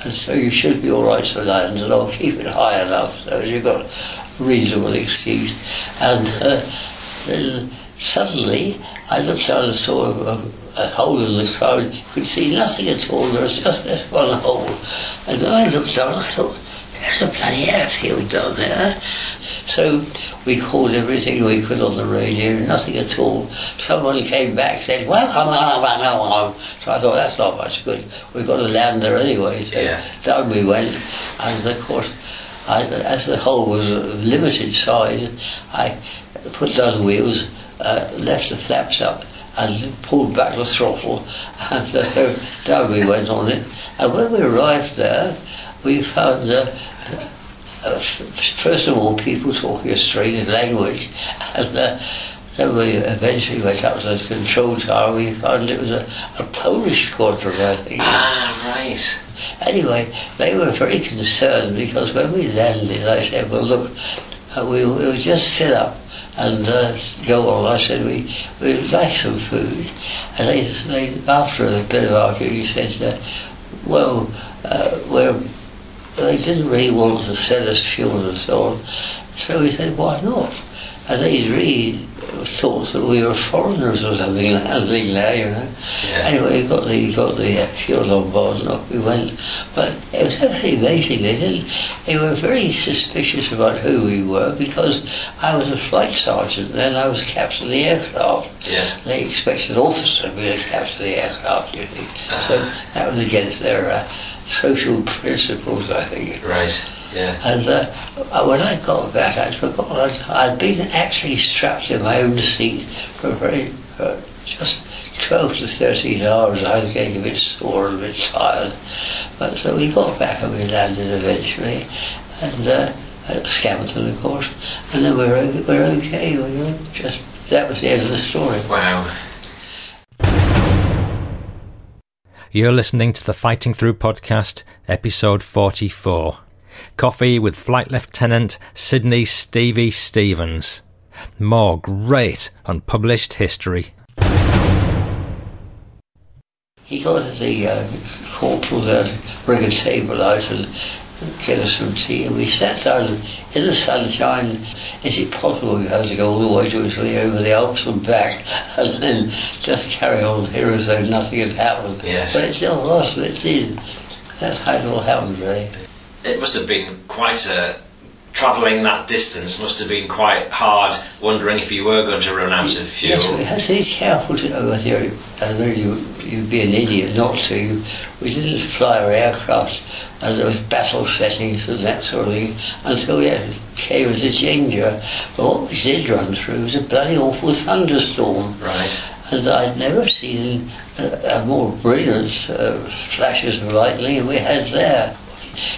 and so you should be all right to land, and I'll keep it high enough so you've got a reasonable excuse. And uh, suddenly I looked down and saw a, a hole in the crowd. Could see nothing at all. There was just this one hole. And I looked down. I thought, there's a bloody airfield down there. So we called everything we could on the radio, nothing at all. Someone came back said, welcome, welcome, welcome. So I thought, that's not much good. We've got to land there anyway. So Yeah. down we went. And of course, I, as the hole was of limited size, I put down the wheels, uh, left the flaps up, and pulled back the throttle, and uh, [laughs] down we went on it. And when we arrived there, we found uh, uh, first of all people talking a strange language, [laughs] and uh, then we eventually went up to the control tower. We found it was a, a Polish squadron, I think. Ah, right. Anyway, they were very concerned because when we landed, I said, well, look, uh, we, we'll just fill up and uh, on. I said, we, we'd like some food. And they, they after a bit of arguing, he said, uh, well, uh, we're, they didn't really want to sell us fuel and so on. So we said, why not? And they really thought that we were foreigners or something landing there, you know. Yeah. Anyway, we got the got the uh, fuel on board and off we went. But it was actually amazing. They didn't. They were very suspicious about who we were because I was a flight sergeant and I was captain of the aircraft. Yes. They expected an officer to be the captain of the aircraft, you see. So that was against their uh, social principles, I think. Right. Yeah. And uh, when I got back, I'd forgotten I'd, I'd been actually strapped in my own seat for very uh, just 12 to 13 hours. I was getting a bit sore and a bit tired. But so we got back and we landed eventually, and uh, at Scampton, of course. And then we were we're okay. We were just that was the end of the story. Wow. You're listening to the Fighting Through podcast, episode 44. Coffee with Flight Lieutenant Sydney Stevie Stevens. More great unpublished history. He got the uh, corporal there to bring a table out and get us some tea, and we sat down in the sunshine. Is it possible you had to go all the way to Italy over the Alps and back, [laughs] and then just carry on here as though nothing had happened? Yes. But it still was, but it did. That's how it all happened, really. It must have been quite a travelling that distance must have been quite hard, wondering if you were going to run out of fuel. Yes, we had to be careful to know whether you, whether you, you'd be an idiot not to. We didn't fly our aircraft and there was battle settings and that sort of thing until we had, came into danger. But what we did run through was a bloody awful thunderstorm. Right. And I'd never seen a, a more brilliant uh, flashes of lightning than we had there.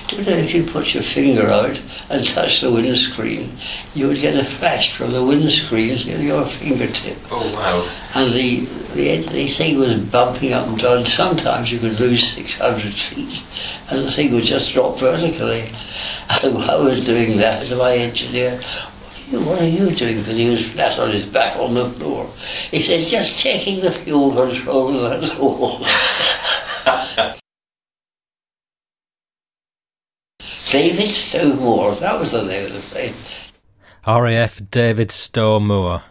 Do you know if you put your finger out and touch the windscreen, you would get a flash from the windscreen to your fingertip. Oh wow. And the, the, the thing was bumping up and down. Sometimes you could lose 600 feet and the thing would just drop vertically. And I was doing that to my engineer. What are you doing? Because he was flat on his back on the floor. He said, just checking the fuel controls, that's all. Davidstow that was the name of the plane. RAF Davidstow Moor.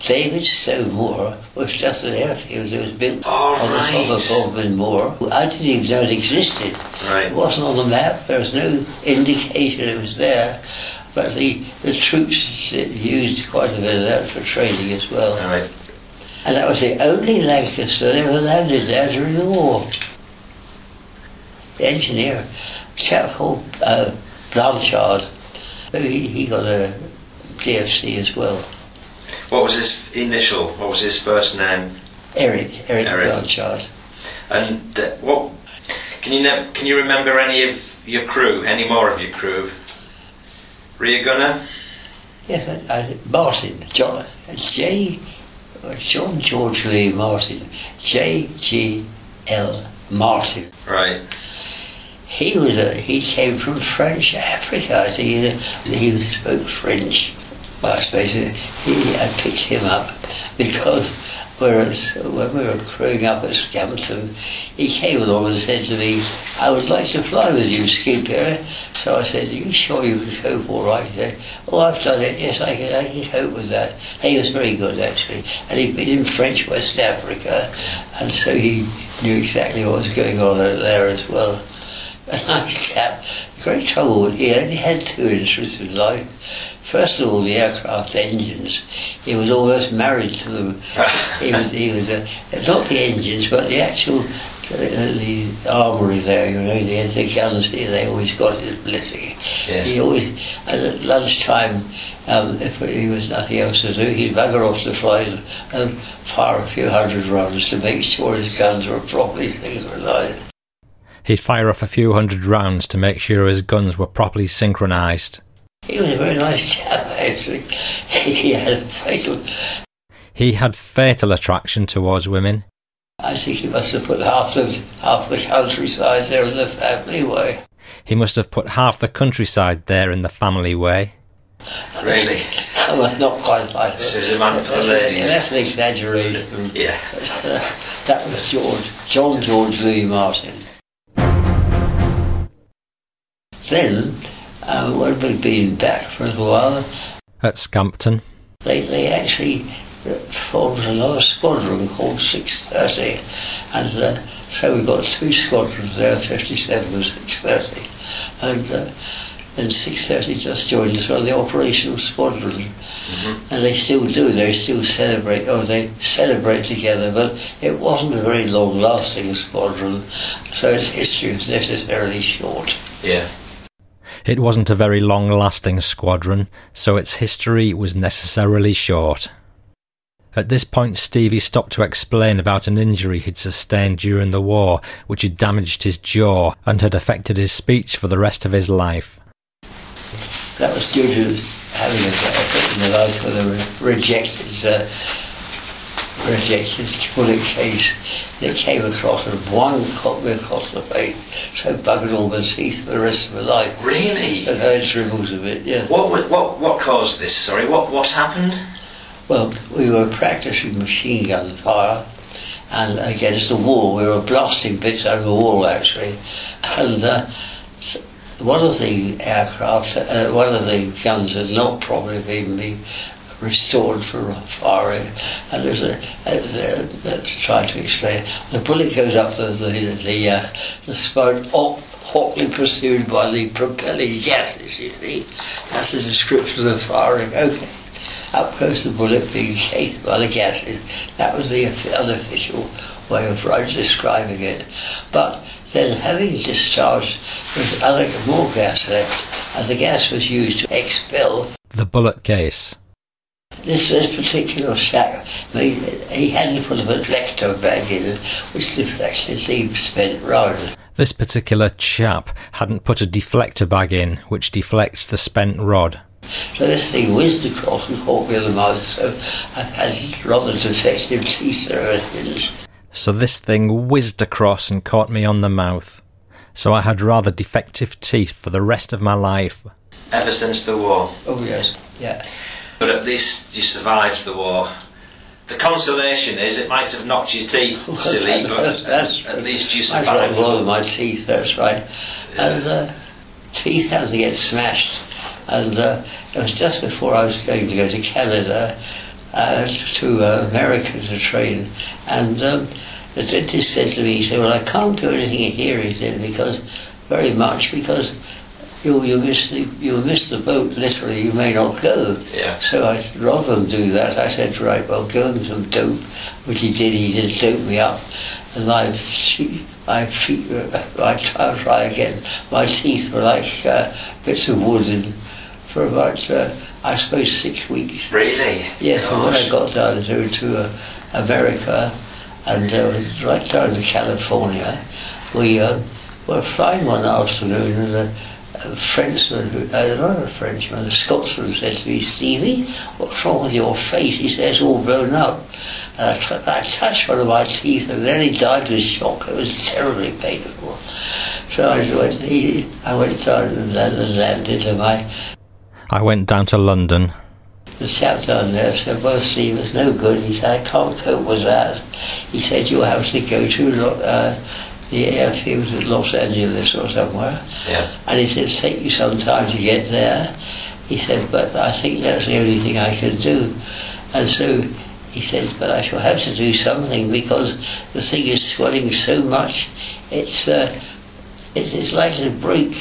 David Stowe was just an airfield that was built Oh, on right. the top of Bodmin Moor. I didn't even know it existed. Right. It wasn't on the map. There was no indication it was there. But the, the troops used quite a bit of that for training as well. Right. And that was the only Lancaster that ever landed there during the war. The engineer, a chap called uh, Blanchard, he, he got a DFC as well. What was his initial? What was his first name? Eric, Eric, Eric. Blanchard. And uh, what? Can you ne- can you remember any of your crew? Any more of your crew? were Rear gunner. Yes, I, I, Martin, John, J, uh, John George Lee Martin, J G L Martin. Right. He was a, he came from French Africa. I think he, he spoke French. I suppose he, I picked him up because whereas when we were growing up at Scampton, he came along and said to me, I would like to fly with you, Skipper. So I said, Are you sure you can cope all right? He said, Oh, I've done it. Yes, I can, I can cope with that. He was very good, actually. And he'd been in French West Africa, and so he knew exactly what was going on out there as well. A nice chap. Great trouble. He only had two interests in life. First of all, the aircraft engines. He was almost married to them. he was, he was uh, not the engines, but the actual, uh, the armoury there, you know, the, the guns, they always got his blessing. Yes. He always, and at lunchtime, um, if he was nothing else to do, he'd bugger off the flight and fire a few hundred rounds to make sure his guns were properly synchronized. He'd fire off a few hundred rounds to make sure his guns were properly synchronised. He was a very nice chap, actually. [laughs] He had a fatal. He had fatal attraction towards women. I think he must have put half the half the countryside there in the family way. He must have put half the countryside there in the family way. Really. [laughs] I was not quite like This that. is a man for the That's- ladies. That's an exaggeration. Yeah. [laughs] that was George, John George Louis Martin. Then, um, when we'd been back for a while, At Scampton, they, they actually uh, formed another squadron called 630. And uh, so we got two squadrons there, 57 and 630. And uh, then 630 just joined us on the operational squadron. And they still do, they still celebrate, oh, they celebrate together, but it wasn't a very long lasting squadron, so its history was necessarily short. Yeah. It wasn't a very long lasting squadron, so its history was necessarily short. At this point, Stevie stopped to explain about an injury he'd sustained during the war, which had damaged his jaw and had affected his speech for the rest of his life. That was due to having a effect in the life with a rejected, uh, rejected bullet case that came across and one caught me across the face, so buggered all my teeth for the rest of my life. Really. And I had of it, yeah. What what what caused this? Sorry. What what happened? Well, we were practicing machine gun fire and against the wall. We were blasting bits over the wall actually. And uh, one of the aircraft, uh, one of the guns had not properly been restored for firing. And there's a, a, a let's try to explain. The bullet goes up the the the, uh, the spout, hot, hotly pursued by the propelling gases. You see, that's the description of firing. Okay. Up goes the bullet being chased by the gases. That was the unofficial way of describing it. But then having discharged, there's other more gas left, and the gas was used to expel the bullet case. This, this particular shack, I mean, he hadn't put a deflector bag in, which deflected the spent rod. This particular chap hadn't put a deflector bag in, which deflects the spent rod. So this thing whizzed across and caught me in the mouth, so I had rather defective teeth there. So this thing whizzed across and caught me on the mouth. So I had rather defective teeth for the rest of my life. Ever since the war. Oh yes, yeah. But at least you survived the war. The consolation is it might have knocked your teeth [laughs] silly, but that's, at least you survived. I of my teeth, that's right. And uh, teeth had to get smashed and uh, it was just before I was going to go to Canada, uh, to uh, America to train, and um, the dentist said to me, he said, well, I can't do anything here, he said, because, very much, because you'll, you'll, miss the, you'll miss the boat, literally, you may not go. Yeah. So I, rather than do that, I said, right, well, go and some dope, which he did, he did dope me up, and my, my feet, I try, try again, my teeth were like uh, bits of wood and for about, uh, I suppose, six weeks. Really? Yes, and when I got down to, to uh, America and uh, right down to California, we uh, were flying one afternoon and a, a Frenchman, who, uh, not a Frenchman, a Scotsman said to me, Stevie, what's wrong with your face? He says, all blown up. And I, t- I touched one of my teeth and then he died with shock. It was terribly painful. So I went, he, I went down and landed to my I went down to London. The chap down there said, well, Steve, it's no good. He said, I can't cope with that. He said, you'll have to go to uh, the airfield at Los Angeles or somewhere. Yeah. And he said, take you some time to get there. He said, but I think that's the only thing I can do. And so he said, but I shall have to do something because the thing is swelling so much, it's, uh, it's, it's likely to break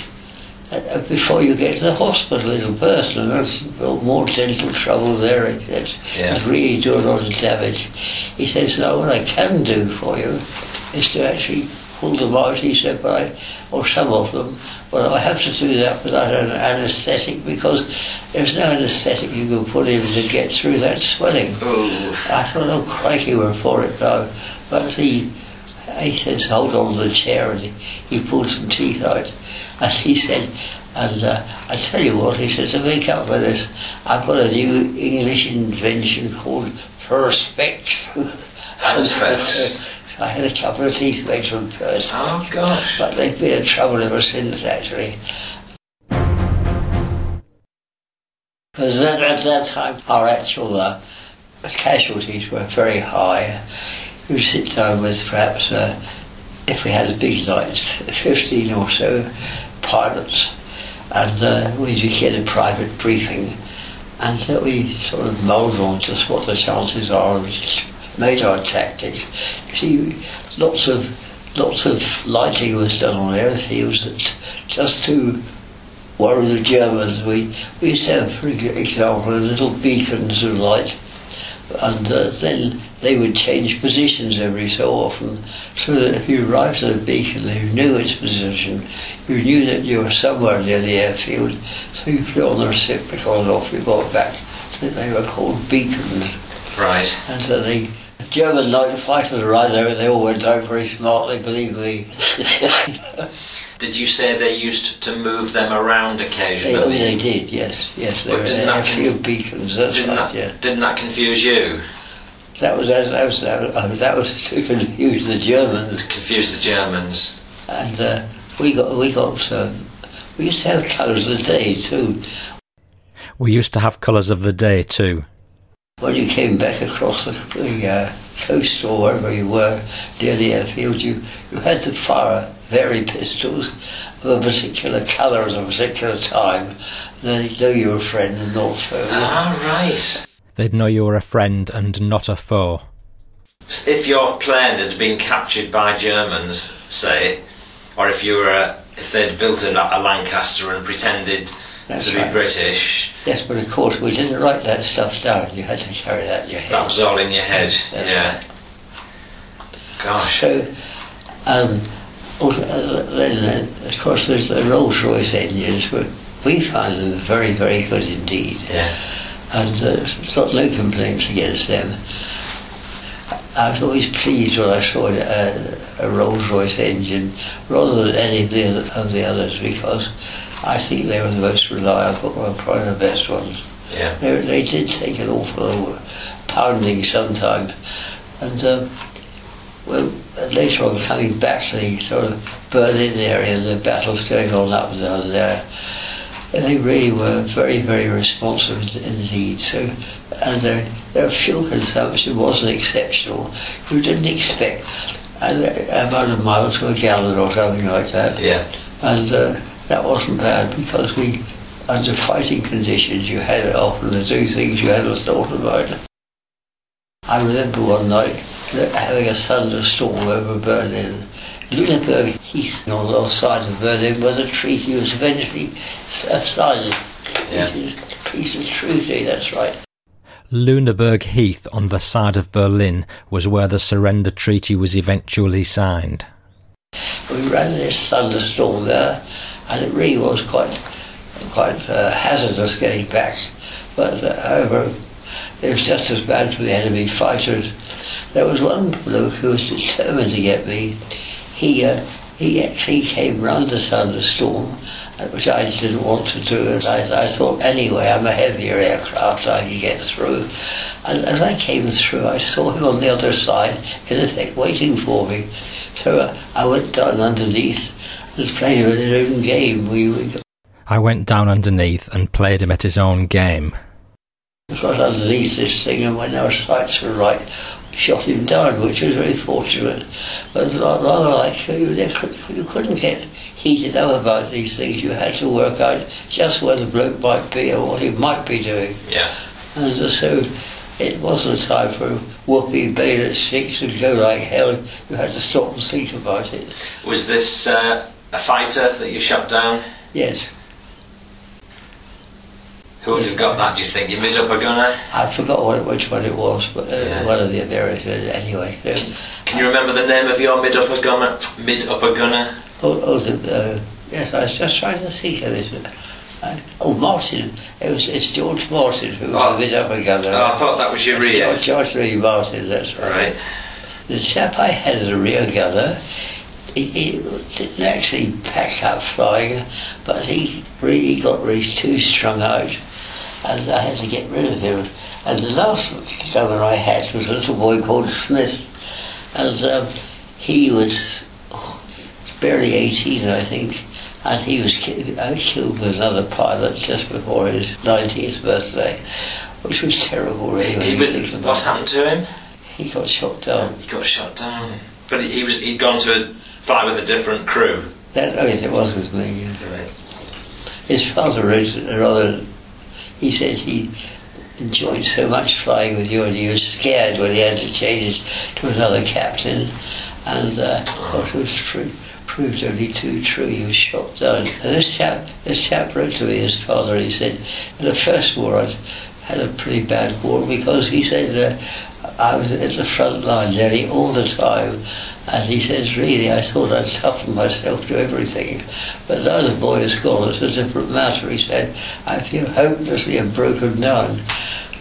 uh, before you get to the hospital as a person. There's more dental trouble there. It's, yeah. it's really doing a lot of damage. He says, now what I can do for you is to actually pull them out. He said, but I, or some of them, but I have to do that without an anaesthetic because there's no anaesthetic you can put in to get through that swelling. Ooh. I thought, oh crikey, we're for it now. But he, he says, hold on to the chair and he, he pulled some teeth out. And he said, and uh, I tell you what, he says, to make up for this, I've got a new English invention called Perspex. Perspex. [laughs] I had a couple of teeth made from Perspex. Oh gosh. But they've been in trouble ever since, actually. Because at, at that time, our actual uh, casualties were very high. You sit down with perhaps, uh, if we had a big night, 15 or so pilots, and uh, we just get a private briefing, and uh, we sort of mulled on just what the chances are, and made our tactics. You see, lots of lots of lighting was done on airfields just to worry the Germans. We we used to have, for example, little beacons of light, and uh, then they would change positions every so often, so that if you arrived at a beacon you knew its position, you knew that you were somewhere near the airfield, so you put on the reciprocal and off you got back. So they were called beacons. Right. And so the German night fighters arrived there, they all went out very smartly, believe me. [laughs] Did you say they used to move them around occasionally? they did, yes, yes. There But were didn't a that few conf- beacons. That's Didn't right, that, yeah. didn't that confuse you? That was that was that was, that was to confuse the Germans, Confuse the Germans? and uh, we got we got um, we used to have colours of the day too. We used to have colours of the day too. When you came back across the, the uh, coast or wherever you were near the airfield, you you had to fire very pistols of a particular colour at a particular time. And then you know you were a friend and not foe. Ah, right. They'd know you were a friend and not a foe. If your plane had been captured by Germans, say, or if you were a, if they'd built a, a Lancaster and pretended That's to be right. British, Yes, but of course we didn't write that stuff down. You had to carry that in your head. that was all in your head. Yeah. Gosh. So, um, also, uh, then, uh, of course, there's the Rolls Royce engines, but we found them very, very good indeed. Yeah. And uh, got no complaints against them. I was always pleased when I saw a, a Rolls Royce engine rather than any of the, of the others because I think they were the most reliable and probably the best ones. Yeah. They, they did take an awful lot of pounding sometimes. And um, well, later on, coming back to the sort of Berlin area, the battles going on up down there, they really were very, very responsive indeed. So, and their, their fuel consumption wasn't exceptional. You didn't expect an amount of miles to a gallon or something like that Yeah. and uh, that wasn't bad because we, under fighting conditions, you had it often to do things you hadn't thought about. I remember one night having a thunderstorm over Berlin. Lüneburg Heath on the north side of Berlin was the treaty was eventually signed. Yeah. Peace, peace and treaty, that's right. Lüneburg Heath on the side of Berlin was where the surrender treaty was eventually signed. We ran this thunderstorm there, and it really was quite quite uh, hazardous getting back. But uh, however, it was just as bad for the enemy fighters. There was one bloke who was determined to get me. He uh, he actually came round the thunderstorm, uh, which I didn't want to do. And I, I thought anyway, I'm a heavier aircraft, I can get through. And as I came through, I saw him on the other side, in effect, waiting for me. So uh, I went down underneath and played him at his own game. We, we I went down underneath and played him at his own game. I got underneath this thing, and when our sights were right, shot him down, which was very fortunate. But it was not rather like you, they could, you couldn't get heated up about these things. You had to work out just where the bloke might be or what he might be doing. Yeah. And uh, so it wasn't time for whoopee bayonet sticks and go like hell. You had to stop and think about it. Was this uh, a fighter that you shot down? Yes. Who would have got that, do you think? You mid upper gunner? I forgot what, which one it was, but uh, Yeah. one of the Americans anyway. Um, Can you remember the name of your mid upper gunner? Mid upper gunner? oh, oh the, uh, yes, I was just trying to think of this. Uh, oh, Martin. It was it's George Martin who was Oh. a up and gunner. Oh, I thought that was your rear. George, George Lee Martin, that's right. Right. The chap I had as a rear gunner, he, didn't actually pack up flying, but he really got really too strung out, and I had to get rid of him. And the last gunner I had was a little boy called Smith, and um, he was oh, barely 18, I think, and he was ki- I was killed with another pilot just before his 19th birthday, which was terrible, really. He you was- what's it. happened to him? He got shot down. He got shot down. But he, was he'd gone to fly with a different crew. That, oh yes, it was with me. yeah. Right. His father wrote a rather. He said he enjoyed so much flying with you, and he was scared when he had to change it to another captain. And uh, of course, it was true. Proved only too true. He was shot down. And this chap, this chap wrote to me, his father. He said, in the first war, I had a pretty bad war because he said uh, I was at the front line nearly all the time. And he says, really, I thought I'd toughen myself to everything. But now the boy has gone, it's a different matter. He said, I feel hopelessly and broken down.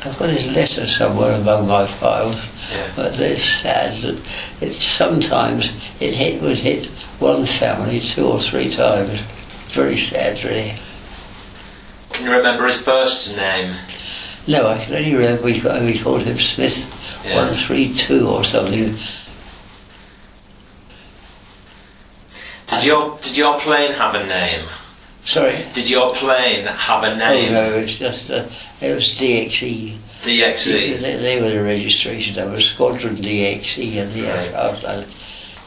I've got his letter somewhere among my files. Yeah. But it's sad that it sometimes it hit would hit one family two or three times. Very sad, really. Can you remember his first name? No, I can only remember we, we called him Smith Yes. one three two or something. Did your did your plane have a name? Sorry. Did your plane have a Oh name? no, it's just uh, it was DXE. DXE. They, they were the registration. That was Squadron DXE and the Right.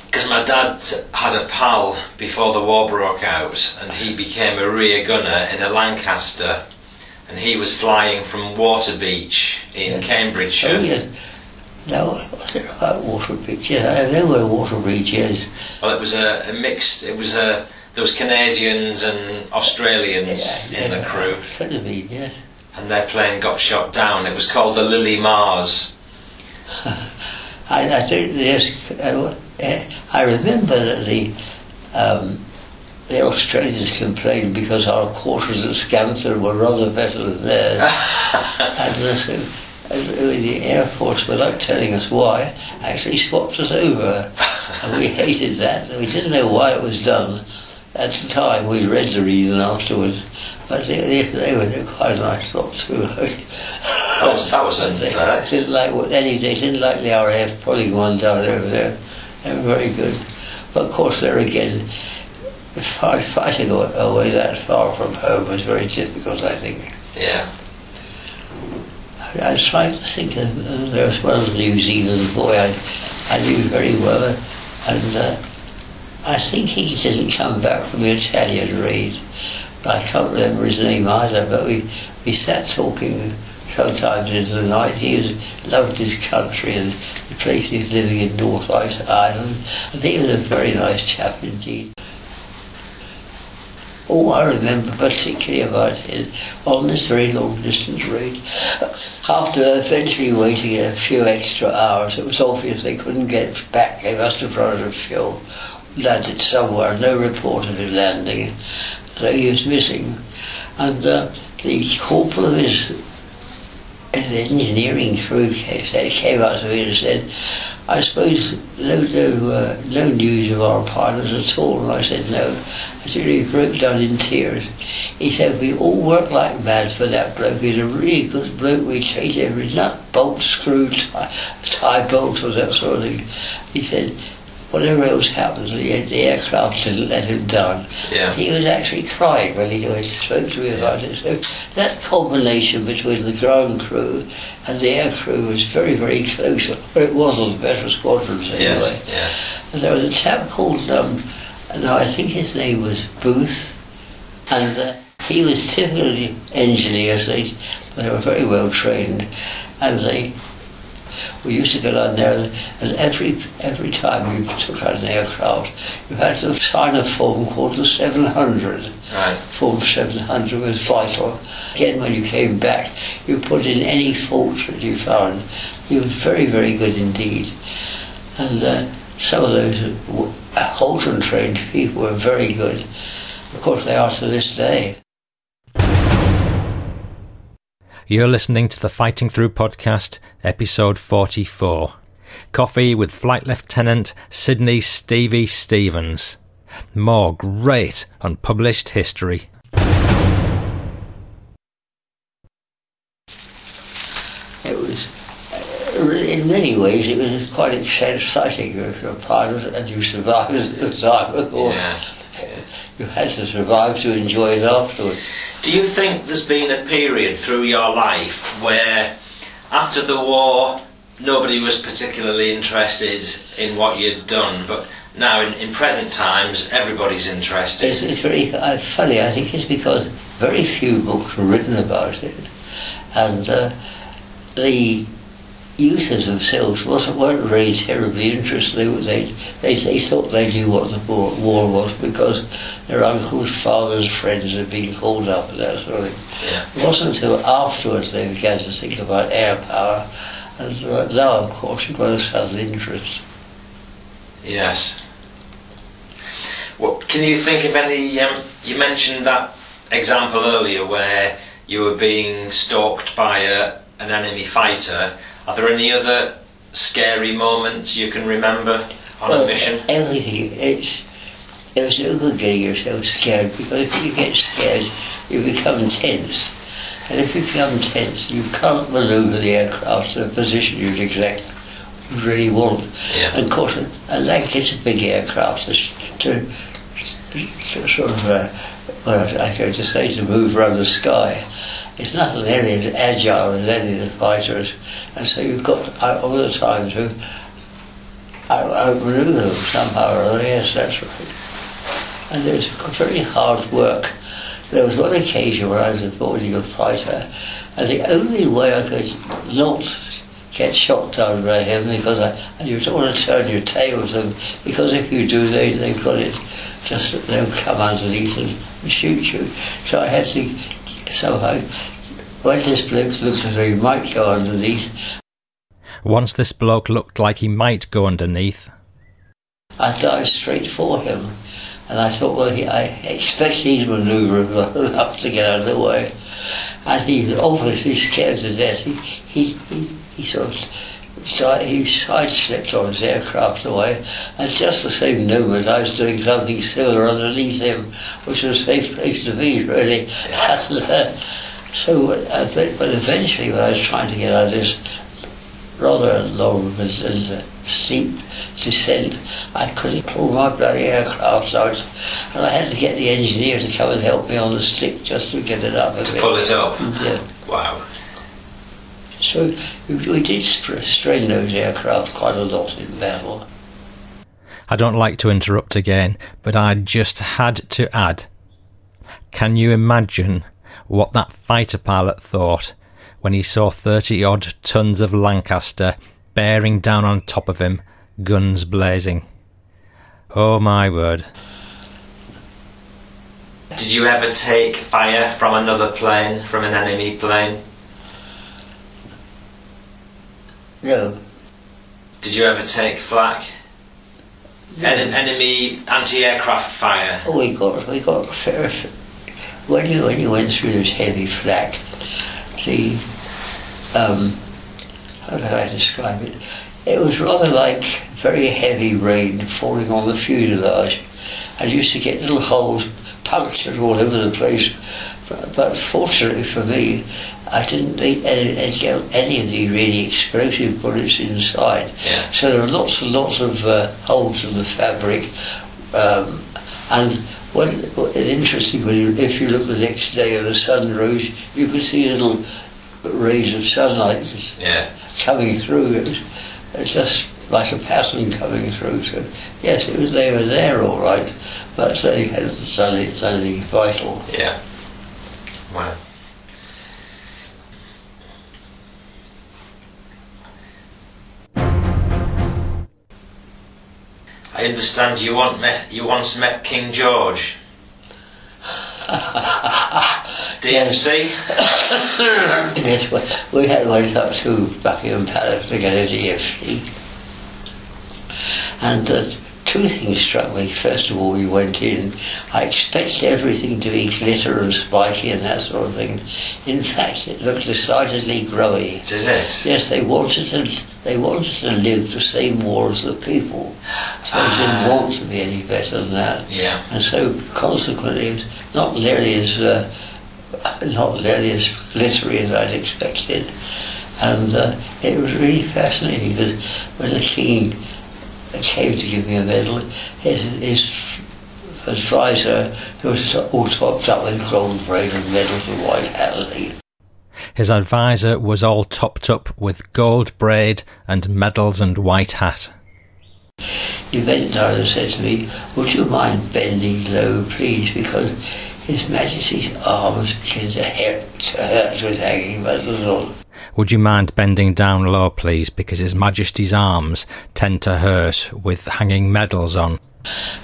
Because my dad had a pal before the war broke out, and he became a rear gunner in a Lancaster, and he was flying from Waterbeach in Yeah. Cambridgeshire. Oh, yeah. No, was it about Waterbeach? Yeah, I know where Waterbeach is. Well, it was a, a mixed. It was a there was Canadians and Australians Yeah, in yeah. the crew, Could have been, yes. and their plane got shot down. It was called the Lily Mars. [laughs] I, I think yes, uh, uh, I remember that the um, the Australians complained because our quarters at Scampton were rather better than theirs, [laughs] and uh, really the Air Force, without telling us why, actually swapped us over, and we [laughs] hated that. We didn't know why it was done. At the time, we read the reason afterwards, but they, they, were quite a nice lot [laughs] too. That was that was they didn't like what any they didn't like the RAF pulling one down over there. They were very good. But of course there again fi- fighting away that far from home was very difficult I think. Yeah. I, was trying to think of, there was one New Zealand boy I, I knew very well and uh, I think he didn't come back from the Italian raid. But I can't remember his name either, but we, we sat talking sometimes into the night. He was, loved his country and the place he was living in North Ice Island. And he was a very nice chap indeed. All I remember particularly about it on this very long distance raid, after eventually waiting a few extra hours, it was obvious they couldn't get back. They must have run out of fuel. Landed somewhere, no report of him landing. So he was missing. And uh, the corporal of his, his engineering crew came, came out to me and said, I suppose no, no, uh, no news of our pilots at all. And I said, no. Said, he broke down in tears. He said, we all work like mad for that bloke. He's a really good bloke. We changed every nut, bolt, screw, tie, tie bolts, or that sort of thing. He said, whatever else happened, the, the aircraft didn't let him down. Yeah. He was actually crying when he when he spoke to me about it. So that combination between the ground crew and the air crew was very, very close. Or it was on the better squadrons anyway. Yes. Yeah. And there was a chap called, um, no, I think his name was Booth, and uh, he was typically engineers. They, they were very well trained, and they we used to go down there, and every every time you took out an aircraft, you had to sign a form called the 700. Right. Form 700 was vital. Again, when you came back, you put in any faults that you found. He was very, very good indeed. And uh, some of those Halton trained people were very good. Of course, they are to this day. You're listening to the Fighting Through podcast, episode 44. Coffee with Flight Lieutenant Sidney Stevie Stevens. More great unpublished history. It was, uh, in many ways, it was quite exciting as a pilot, and you survived [laughs] the time, of course. Yeah. You had to survive to enjoy it afterwards. Do you think there's been a period through your life where, after the war, nobody was particularly interested in what you'd done, but now in, in present times, everybody's interested? It's, it's very uh, funny. I think it's because very few books were written about it, and uh, the users themselves wasn't weren't really terribly interested. They, they they thought they knew what the war, was because their uncles, fathers, friends had been called up and that sort of thing. It wasn't until afterwards they began to think about air power, and now, of course, you've got a sudden interest. Yes. What can you think of any? Um, you mentioned that example earlier where you were being stalked by a, an enemy fighter. Are there any other scary moments you can remember on a mission? Everything. It's there's no good getting yourself scared because if you get scared, you become tense. And if you become tense, you can't maneuver the aircraft to the position you'd exact really want. Yeah. And of course, a like it's a big aircraft to, to, to sort of, uh, well, I go to say, to move around the sky. It's not as agile as any of the fighters, and so you've got uh, all the time to out- outmaneuver them somehow or other. Yes, that's right. And there's very hard work. there was one occasion when I was avoiding a fighter, and the only way I could not get shot down by him because I, and you don't want to turn your tail to them because if you do, they they've got it just they'll come underneath and shoot you. So I had to somehow uh, when this bloke looked as though he might go underneath, Once this bloke looked like he might go underneath, I dived straight for him. And I thought, well, he, I expect he's manoeuvring enough [laughs] to get out of the way. And he was obviously scared to death. He, he, he, he sort of side, he sideslipped on his aircraft away. And just the same moment, I was doing something similar underneath him, which was a safe place to be, really. And, [laughs] uh, so, uh, but, but eventually, when I was trying to get out of this rather long and uh, steep descent. I couldn't pull my bloody aircraft out, and I had to get the engineer to come and help me on the stick just to get it up a bit. Pull it up. Yeah. Wow. So we, we did strain those aircraft quite a lot in battle. I don't like to interrupt again, but I just had to add. Can you imagine what that fighter pilot thought when he saw 30 odd tons of Lancaster bearing down on top of him, guns blazing? Oh my word. Did you ever take fire from another plane, from an enemy plane? No, Did you ever take flak? En- enemy anti-aircraft fire. oh, we got we got fair. When you when you went through this heavy flak, the um, how can I describe it? It was rather like very heavy rain falling on the fuselage. I used to get little holes punctured all over the place. But, but fortunately for me, I didn't need any, any of the really explosive bullets inside. Yeah. So there are lots and lots of uh, holes in the fabric. Um, and what, what interesting, when you, if you look the next day and the sun rose, you could see little rays of sunlight Yeah. coming through. It was, it just like a pattern coming through. So yes, it was they were there all right, but they had something, something vital. Yeah. Wow. I understand you want met, you once met King George. [laughs] DFC? [laughs] yes, we, we had went up to Buckingham Palace to get a DFC. And uh, two things struck me. First of all, we went in. I expected everything to be glitter and spiky and that sort of thing. In fact, it looked decidedly grubby. Did it? Yes, they wanted to. They wanted to live the same war as the people. So they didn't want to be any better than that. Yeah. And so, consequently, it's not nearly as uh, not nearly as glittery as I'd expected. And uh, it was really fascinating because when the king came to give me a medal, his, his advisor, who was all topped up with gold braid and medals and white hat, His advisor was all topped up with gold braid and medals and white hat. He bent down and said to me, Would you mind bending low, please? Because His Majesty's arms to hurt, to hurt with hanging medals on. Would you mind bending down low, please, because His Majesty's arms tend to hurt with hanging medals on?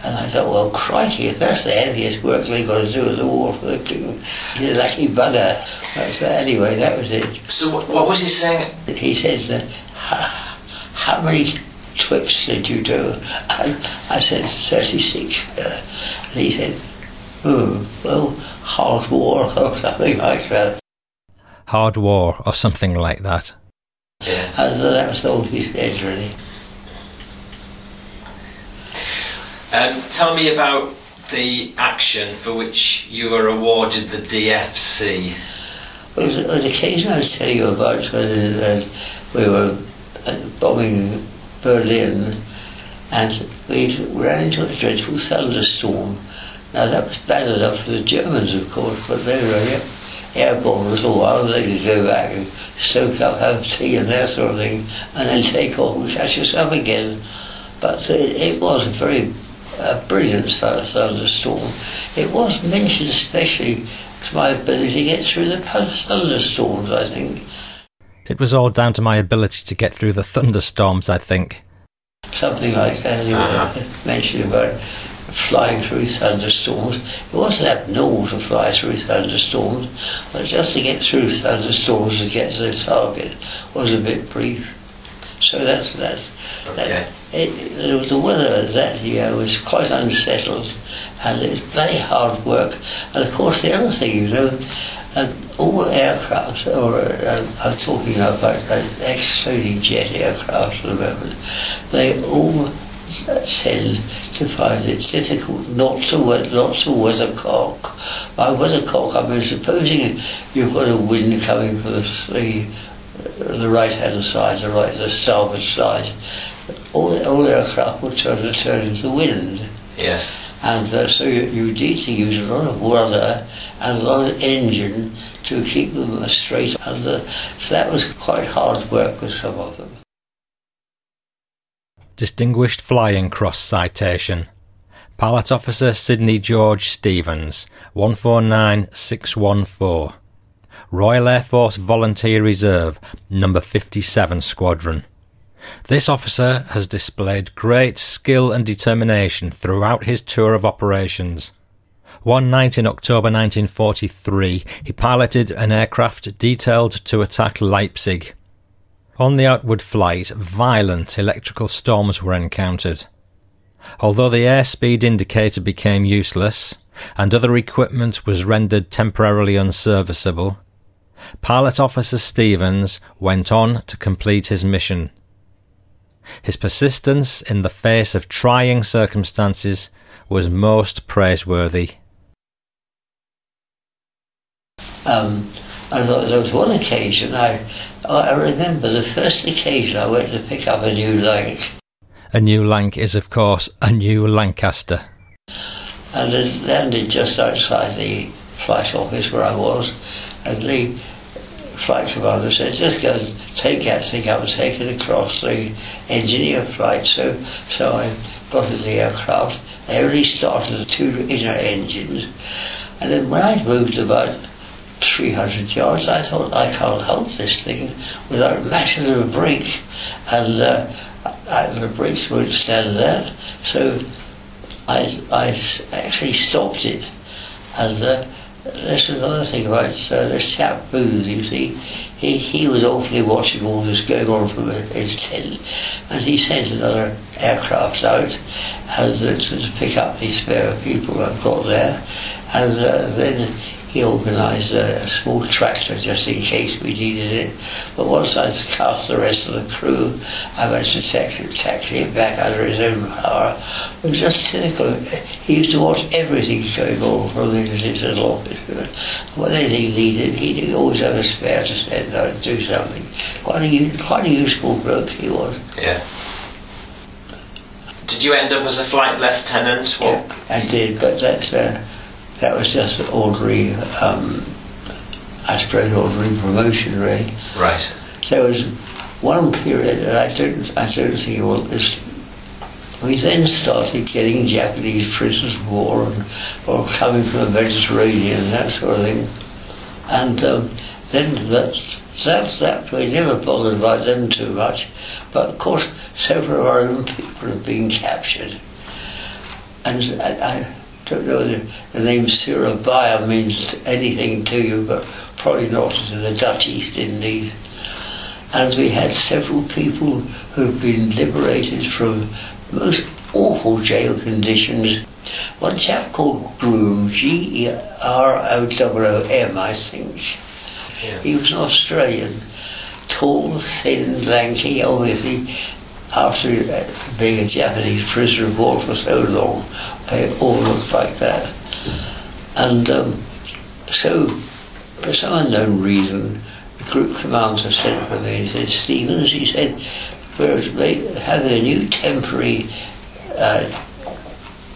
And I thought, well, crikey, if that's the heaviest work they've got to do in the war for the king, he's a lucky bugger. That's, anyway, that was it. So what, what was he saying? He says, uh, how, how many twips did you do? And I said, 36. Uh, and he said, hmm, well, hard war or something like that. Hard war or something like that. Yeah. And that was all he said, really. Um, tell me about the action for which you were awarded the DFC. Well, there was an occasion I was telling you about when uh, we were uh, bombing Berlin and we ran into a dreadful thunderstorm. Now that was bad enough for the Germans, of course, but they were air- airborne a little while. They could go back and soak up, have tea and that sort of thing, and then take off and catch us up again. But uh, it was a very a brilliant thunderstorm. It was mentioned especially to my ability to get through the thunderstorms, I think. It was all down to my ability to get through the thunderstorms, I think. Something like that, you uh-huh. [laughs] mentioned about flying through thunderstorms. It wasn't abnormal to fly through thunderstorms, but just to get through thunderstorms to get to the target was a bit brief. So that's that. Okay. that it, the weather that year was quite unsettled, and it was very hard work. And of course, the other thing, you know, uh, all aircraft, or uh, I'm talking about uh, excluding jet aircraft at the moment, they all tend to find it difficult not to not to weathercock. By weathercock, I mean supposing you've got a wind coming from the the right hand side, the right the starboard side, all, all aircraft will turn to turn into the wind. Yes. And uh, so you, you need to use a lot of rudder and a lot of engine to keep them straight. And uh, so that was quite hard work with some of them. Distinguished Flying Cross Citation. Pilot Officer Sidney George Stevens, 149614. Royal Air Force Volunteer Reserve, Number 57 Squadron. This officer has displayed great skill and determination throughout his tour of operations. One night in October 1943, he piloted an aircraft detailed to attack Leipzig. On the outward flight, violent electrical storms were encountered. Although the airspeed indicator became useless, and other equipment was rendered temporarily unserviceable, Pilot Officer Stevens went on to complete his mission. His persistence in the face of trying circumstances was most praiseworthy. Um, and there was one occasion I, I remember the first occasion I went to pick up a new Lanc. A new Lanc is, of course, a new Lancaster. And it landed just outside the flight office where I was, and the flight commander said, just go take Gatwick up and take it across the engineer flight. So, so I got in the aircraft. I only started the two inner engines. And then when I'd moved about 300 yards, I thought, I can't hold this thing without mashing the brake. And uh, I, the brakes wouldn't stand that. So I, I actually stopped it. And uh, this is another thing about uh, this chap Booth, you see. He, he was awfully watching all this going on from his tent, and he sent another aircraft out and, uh, to pick up these spare people I've got there, and uh, then he organised a, a, small tractor just in case we needed it. But once I'd cast [laughs] the rest of the crew, I managed to taxi, taxi him back under his own power. It was just cynical. He used to watch everything going on from his little office. When anything needed, he'd always have a spare to send out and do something. Quite a, quite a useful bloke he was. Yeah. Did you end up as a flight lieutenant? Yeah, I did, but that's... Uh, that was just an ordinary, um, I suppose, ordinary promotion, really. Right. There was one period, that I don't, I don't think it was. We then started getting Japanese prisoners of war and, or coming from the Mediterranean and that sort of thing. And um, then that, that, that, we never bothered about them too much. But of course, several of our own people have been captured. And I, I don't know the, the name Surabaya means anything to you, but probably not to the Dutch East Indies. And we had several people who've been liberated from most awful jail conditions. One chap called Groom, G-E-R-O-O-M, I think. Yeah. He was an Australian, tall, thin, lanky, obviously after being a Japanese prisoner of war for so long, they all looked like that. And um, so, for some unknown reason, the group commander sent for me and said, Stevens, he said, we're having a new temporary uh,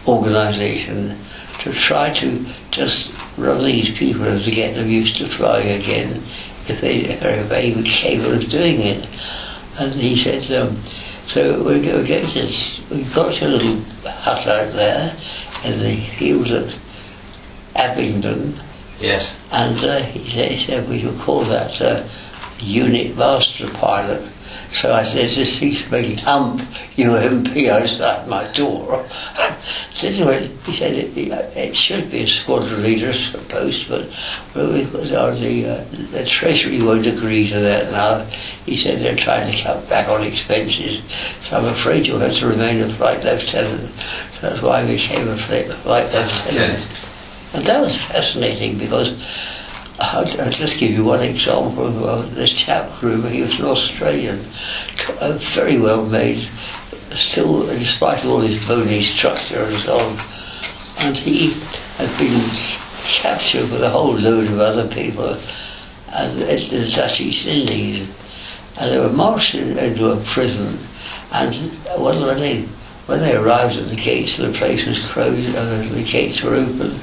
organisation to try to just run these people to get them used to flying again if they are able capable of doing it. And he said, um, So we go get this. We got a little hut out there in the fields at Abingdon, Yes. and uh, he, said, he said we should call that uh, unit master pilot. So I said, this thing's big hump UMP outside my door. said, well, he said, it, it should be a squadron leader's post, but well, because our, the, uh, the Treasury won't agree to that now. He said they're trying to cut back on expenses, so I'm afraid you'll have to remain a flight lieutenant. So that's why I became a flight, lieutenant. Okay. And that was fascinating because I'll, I'll just give you one example. Well, this chap Gruber, he was an Australian, uh, very well made, still, in spite of all his bony structure and so on. And he had been captured with a whole load of other people, and the Dutch East Indies. And they were marched into a prison, and when when they when they arrived at the gates, the place was closed, and the gates were open.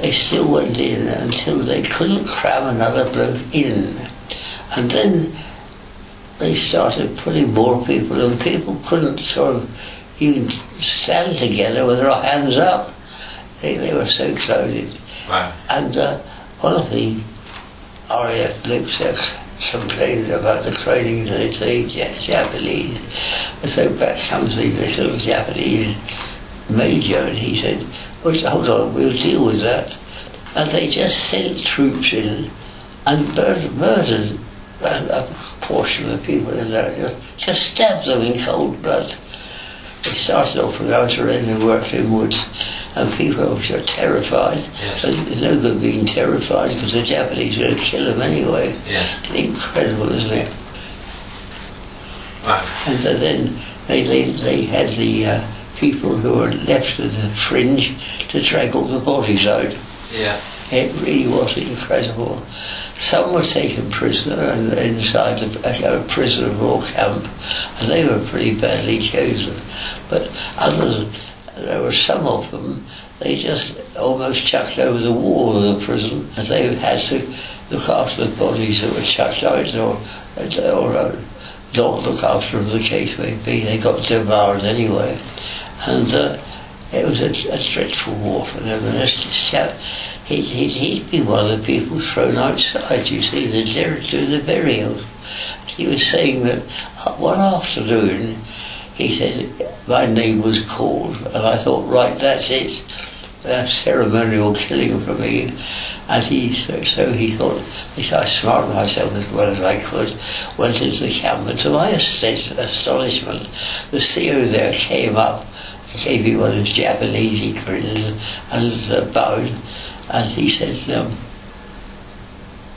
They still went in until they couldn't cram another bloke in, and then they started putting more people, and people couldn't sort of even stand together with their hands up. They, they were so crowded. Wow. And uh, one of the RAF blokes there complained about the training they say Japanese. And so back comes the this little Japanese major and he said, well, hold on, we'll deal with that. And they just sent troops in and murdered, murdered a, a portion of the people in there, just, stabbed them in cold blood. They started off from outer end and worked in woods, and people were terrified. Yes. But it's no good being terrified because the Japanese are going to kill them anyway. Yes. It's incredible, isn't it? Wow. And then they, they, they had the uh, people who were left at the fringe to drag all the bodies out. Yeah. It really was incredible. Some were taken prisoner and inside the uh, prisoner of war camp, and they were pretty badly chosen. But others, there were some of them, they just almost chucked over the wall of the prison, and they had to look after the bodies that were chucked out or, or uh, not look after them, the case may be. They got devoured anyway. And uh, it was a, a dreadful war for them. And this chap, he, he, he'd been one of the people thrown outside, you see, the, to do the burials. He was saying that one afternoon, he said, my name was called, and I thought, right, that's it. That's ceremonial killing for me. And he, so, so he thought, he said, I smartened myself as well as I could, went into the camp, and to my astonishment, the CO there came up, me one of Japanese, he uh, bowed, and he said, um,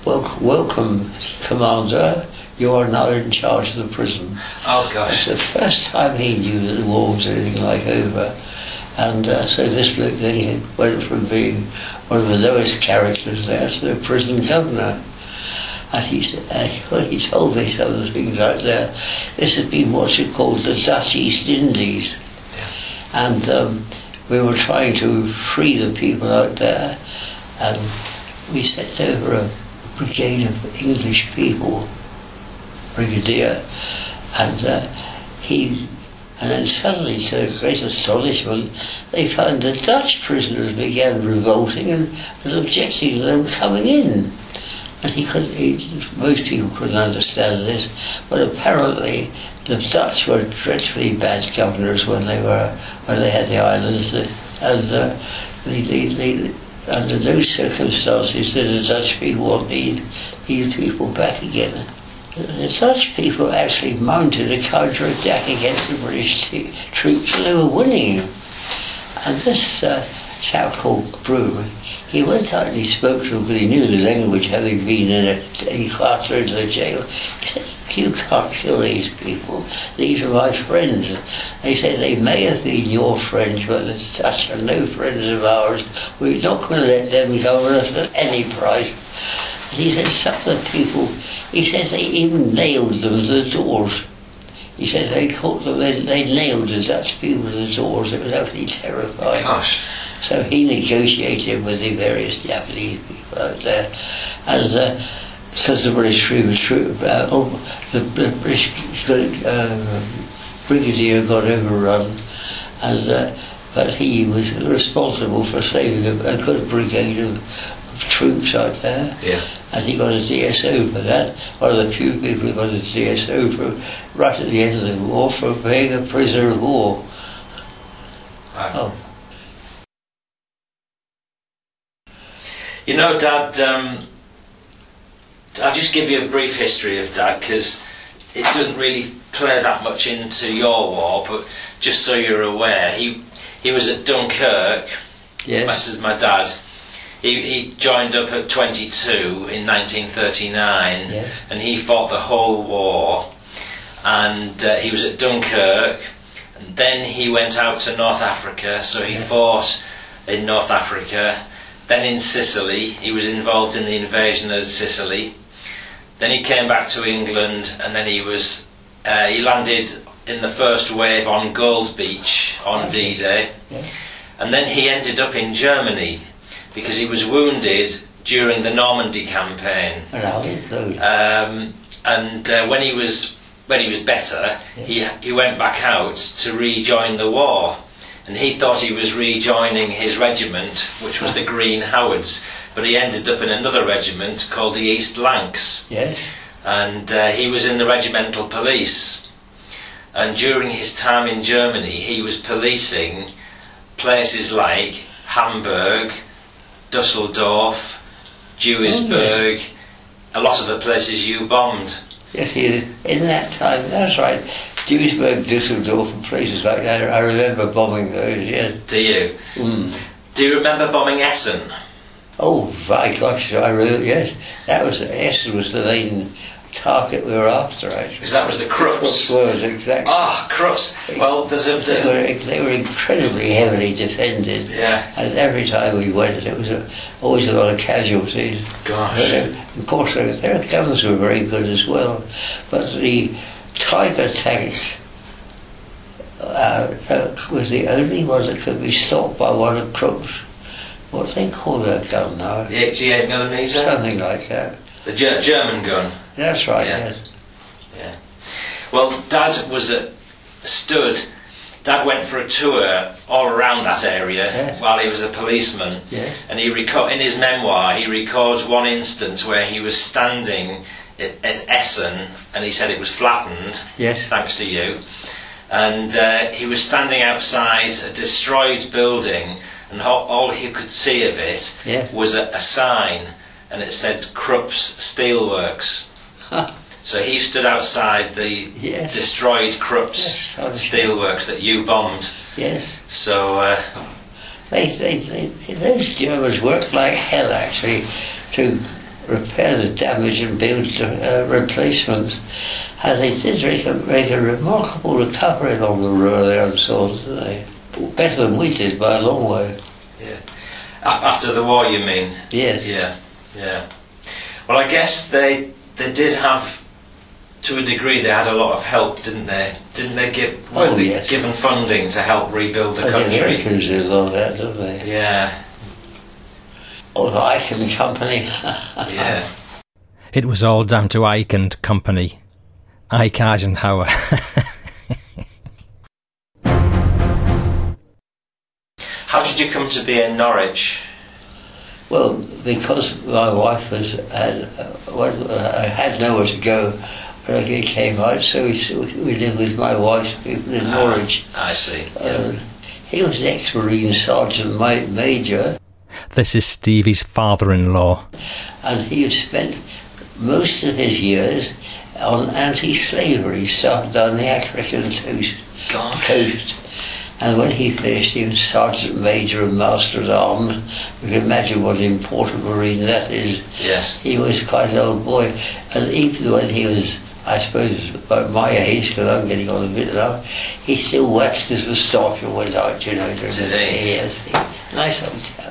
well, welcome, Commander, you are now in charge of the prison. Oh It's gosh. the first time he knew that the war was anything like over. And uh, so this bloke then he went from being one of the lowest characters there to the prison governor. And he, said, uh, well, he told me some of the things out there. This had been what you called the Dutch East Indies. And um, we were trying to free the people out there. And we sent over a brigade of English people, brigadier, and uh, he and then suddenly, to their great astonishment, they found the Dutch prisoners began revolting and was objecting to them coming in. And he could, he, most people couldn't understand this, but apparently the Dutch were dreadfully bad governors when they were when they had the islands, and uh, the, the, the, under those circumstances, the Dutch people wanted these people back again. The Dutch people actually mounted a counter-attack against the British troops and they were winning. And this uh, chap called Broom, he went out and he spoke to them because he knew the language having been in a, classed her into jail. He said, you can't kill these people. These are my friends. They said they may have been your friends, but the are no friends of ours. We're not going to let them us at any price. And he said some of the people, he says they even nailed them to the doors. He said they caught them, they, they nailed the Dutch people to the doors. It was absolutely terrifying. Gosh. So he negotiated with the various Japanese people out there, and uh, because the British troops, troop, uh, oh, the, the British uh, brigadier got overrun, and uh, but he was responsible for saving a, a good brigade of, troops out there. Yeah. And he got a DSO for that. One of the few people who got a DSO for right at the end of the war for being a prisoner of war. Wow. You know, Dad, um, I'll just give you a brief history of Dad because it doesn't really play that much into your war, but just so you're aware, he he was at Dunkirk. Yes. This is my dad. He, he joined up at 22 in 1939 Yes. and he fought the whole war. And uh, he was at Dunkirk. And then he went out to North Africa, so he fought in North Africa. Then in Sicily, he was involved in the invasion of Sicily. Then he came back to England, and then he was uh, he landed in the first wave on Gold Beach on D-Day, Yeah. and then he ended up in Germany because he was wounded during the Normandy campaign. And I did those. Um, and uh, when he was when he was better, he he went back out to rejoin the war, and he thought he was rejoining his regiment, which was the Green Howards, but he ended up in another regiment called the East Lancs, yes. and uh, he was in the regimental police. And during his time in Germany, he was policing places like Hamburg, Dusseldorf, Duisburg, a lot of the places you bombed. Yes, he, in that time, that's right. Duisburg, Dusseldorf, and places like that. I remember bombing those, yes. Do you? Mm. Do you remember bombing Essen? Oh, my gosh, I really, yes. That was, Essen was the main target we were after, actually. Because that was the Krupps. was, exactly. Ah, Krupps. Well, there's a, there's They were, they were incredibly heavily defended. yeah. And every time we went, there was a, always a lot of casualties. Gosh. But, uh, of course, their, their guns were very good as well. But the Tiger tanks uh, was the only one that could be stopped by one of Krupp's. What do they call that gun now? The 88 millimeter, Something like that. the Ger- German gun. That's right, Yeah. yes. Well, Dad was a, stood. Dad went for a tour all around that area Yeah. while he was a policeman, Yes. and he reco- in his memoir he records one instance where he was standing at, Essen, and he said it was flattened, Yes. thanks to you. And uh, he was standing outside a destroyed building, and all, all he could see of it Yes. was a, a sign, and it said Krupp's Steelworks. Huh. So he stood outside the Yes. destroyed Krupp's Yes, steelworks that you bombed. Yes. So uh, They, they, they, those Germans worked like hell actually to repair the damage and build uh, replacements. And they did make a, make a remarkable recovery on the Ruhr swords, didn't they? Better than we did by a long way. a- after the war, you mean? Yes. Yeah, yeah. Well, I guess they they did have, to a degree, they had a lot of help, didn't they? Didn't they give were Oh, yes. given funding to help rebuild the I think country? Americans did a lot of that, didn't they? Yeah, Or the Ike and Company. yeah. [laughs] It was all down to Ike and Company. Ike Eisenhower. [laughs] How did you come to be in Norwich? Well, because my wife was had, uh, was, uh, had nowhere to go when I came out, so we, we lived with my wife in Norwich. I see. Yeah. Uh, he was an ex-marine sergeant major, this is Stevie's father-in-law. and he had spent most of his years on anti-slavery stuff down the African coast. Gosh. coast. And when he finished, he was sergeant major and master at arms. You can imagine what an important marine that is. Yes. He was quite an old boy, and even when he was, I suppose, about my age, because I'm getting on a bit now, he still waxed his moustache and went out, you know. during Did the- he? Yes. Nice old chap.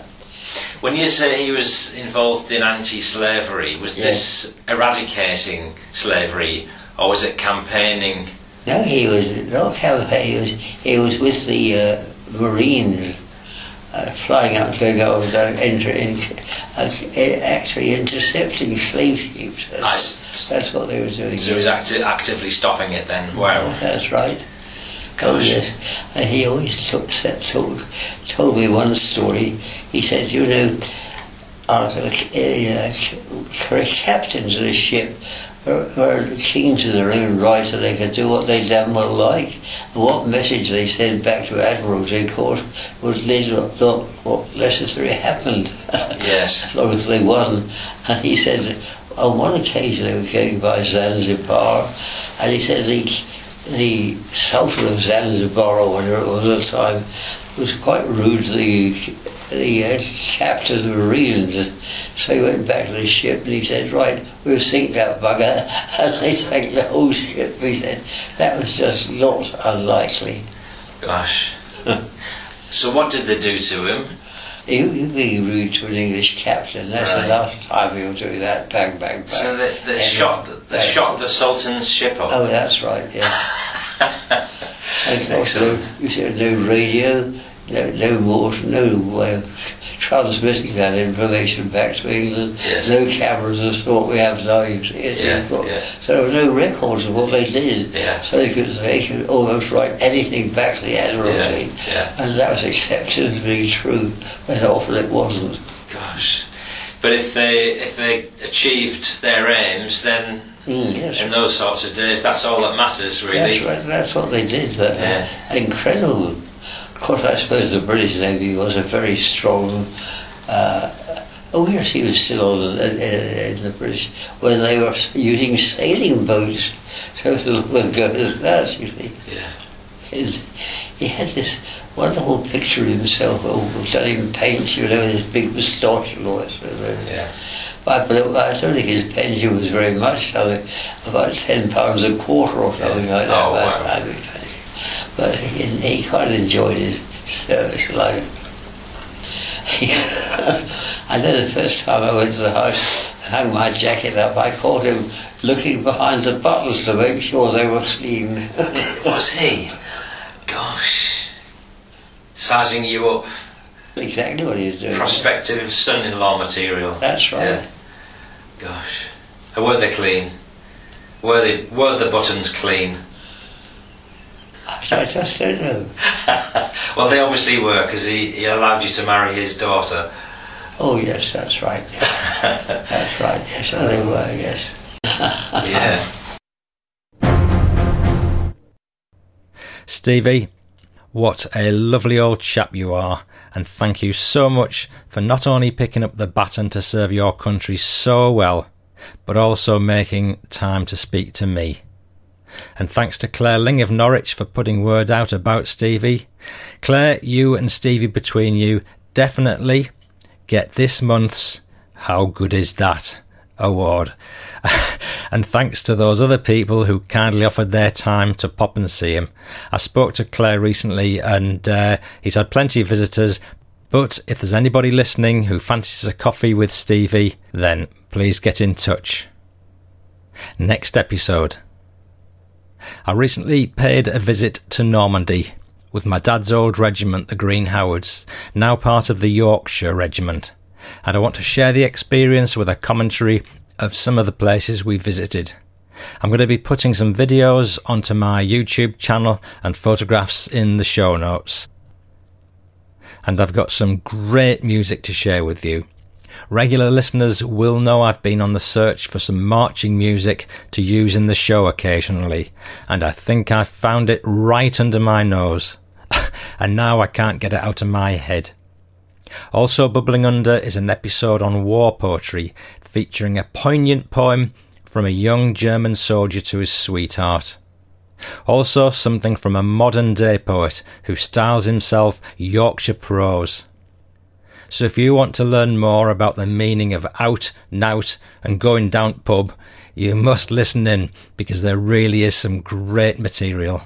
When you say he was involved in anti-slavery, was Yes. this eradicating slavery, or was it campaigning? No, he was not campaign. He was he was with the uh, Marines, uh, flying out, going over, down, enter, in, uh, actually intercepting slave ships. That's, that's what they were doing. So he was acti- actively stopping it then. Wow. That's right. Oh yes, and he always took, said- told, told me one story. He said, you know, our uh, captains of the ship were, kings of their own right, so they could do what they damn well like. And what message they sent back to Admiralty, of course, was little not what necessarily happened. Yes. [laughs] as long as they won. And he said, on one occasion they were going by Zanzibar, and he said the, Sultan of Zanzibar, or whatever it was at the time, was quite rude to the, the uh, captain of the Marines. So he went back to the ship and he said, right, we'll sink that bugger. [laughs] And they sank the whole ship. He said, that was just not unlikely. Gosh. [laughs] so what did they do to him? He would be rude to an English captain. That's Right. the last time he'll do that. Bang, bang, bang. So they, they shot uh, they shot the Sultan's ship up. Oh, that's right, yeah. [laughs] Excellent. you said no radio, no, no more, no uh, transmitting that information back to England, Yes. no cameras of the sort we have now, you see. it, Yeah, yeah. So there were no records of what they did. Yeah. So they could, they could almost write anything back to the Admiralty. And that was accepted as being true, when often it wasn't. Gosh. But if they if they achieved their aims, then Mm, yes. in those sorts of days, that's all that matters, really. That's right. That's what they did. But, Yeah. incredible. Of course, I suppose the British Navy was a very strong. Uh, oh yes, he was still on the, uh, in the British when they were using sailing boats. [laughs] So it was as good as that, you see. Yeah. His, he had this wonderful picture of himself, oh, didn't paint, you know, his big moustache and all that sort of thing. Yeah. But, but I don't think his pension was very much, I mean, about ten pounds a quarter or something like that. Oh, wow. I mean, but he, he quite enjoyed his service life. [laughs] I know the first time I went to the house, hung my jacket up, I caught him looking behind the buttons to make sure they were clean. [laughs] Was he? Gosh. Sizing you up. exactly what he was doing. Prospective son-in-law material. That's right. Yeah. Gosh. Were they clean? Were they were the buttons clean? I just don't know. well, they obviously were because he, he allowed you to marry his daughter. Oh yes, that's right. Yeah. that's right. Yes, so they were. Yes. Yeah. Stevie, what a lovely old chap you are, and thank you so much for not only picking up the baton to serve your country so well, but also making time to speak to me. And thanks to Claire Ling of Norwich for putting word out about Stevie. Claire, you and Stevie between you definitely get this month's How Good Is That award. [laughs] and thanks to those other people who kindly offered their time to pop and see him. I spoke to Claire recently and uh, he's had plenty of visitors. But if there's anybody listening who fancies a coffee with Stevie, then please get in touch. Next episode. I recently paid a visit to Normandy with my dad's old regiment, the Green Howards, now part of the Yorkshire Regiment, and I want to share the experience with a commentary of some of the places we visited. I'm going to be putting some videos onto my YouTube channel and photographs in the show notes. And I've got some great music to share with you. Regular listeners will know I've been on the search for some marching music to use in the show occasionally, and I think I've found it right under my nose. [laughs] and now I can't get it out of my head. Also bubbling under is an episode on war poetry featuring a poignant poem from a young German soldier to his sweetheart. Also something from a modern day poet who styles himself Yorkshire prose. So if you want to learn more about the meaning of out, nowt, and going down pub, you must listen in because there really is some great material.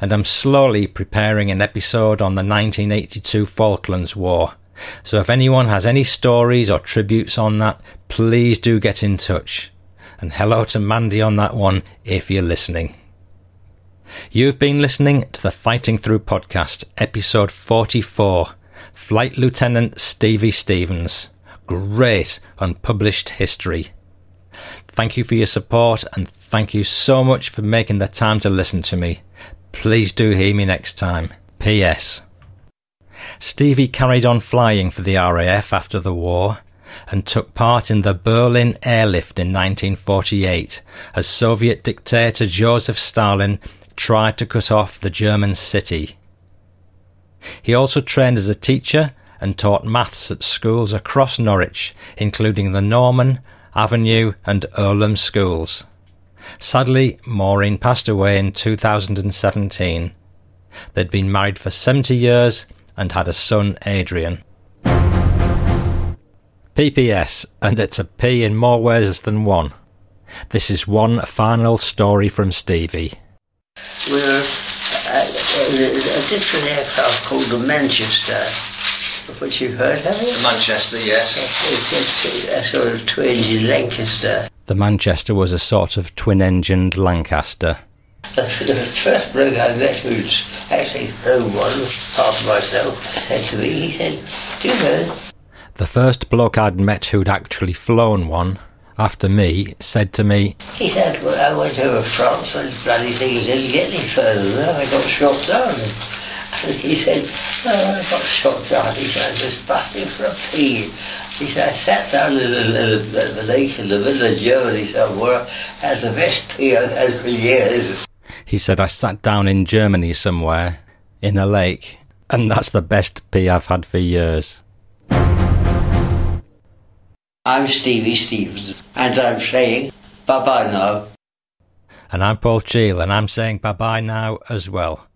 And I'm slowly preparing an episode on the 1982 Falklands War. So if anyone has any stories or tributes on that, please do get in touch. And hello to Mandy on that one if you're listening. You've been listening to the Fighting Through podcast, episode 44. Flight Lieutenant Stevie Stevens. Great unpublished history. Thank you for your support and thank you so much for making the time to listen to me. Please do hear me next time. P.S. Stevie carried on flying for the RAF after the war and took part in the Berlin airlift in 1948 as Soviet dictator Joseph Stalin tried to cut off the German city. He also trained as a teacher and taught maths at schools across Norwich, including the Norman, Avenue, and Earlham schools. Sadly, Maureen passed away in 2017. They'd been married for 70 years and had a son, Adrian. PPS, and it's a P in more ways than one. This is one final story from Stevie. We're a different aircraft called the Manchester, of which you've heard, have you? The Manchester, yes. It's, it's a sort of twin Lancaster. The Manchester was a sort of twin engined Lancaster. The, [laughs] the first bloke I met who's actually flown one, part of myself, said to me, he said, Do you know, The first bloke I'd met who'd actually flown one, after me, said to me, he said, well, I went over France and bloody things didn't get any further than that, I got shot down. And he said, oh, I got shot down. He said, I was busting for a pee. He said, I sat down in a, in a, a lake in the middle of Germany somewhere, had the best pee I've had for years. He said, I sat down in Germany somewhere, in a lake, and that's the best pee I've had for years. I'm Stevie Stevens, and I'm saying bye bye now. And I'm Paul Cheall, and I'm saying bye bye now as well.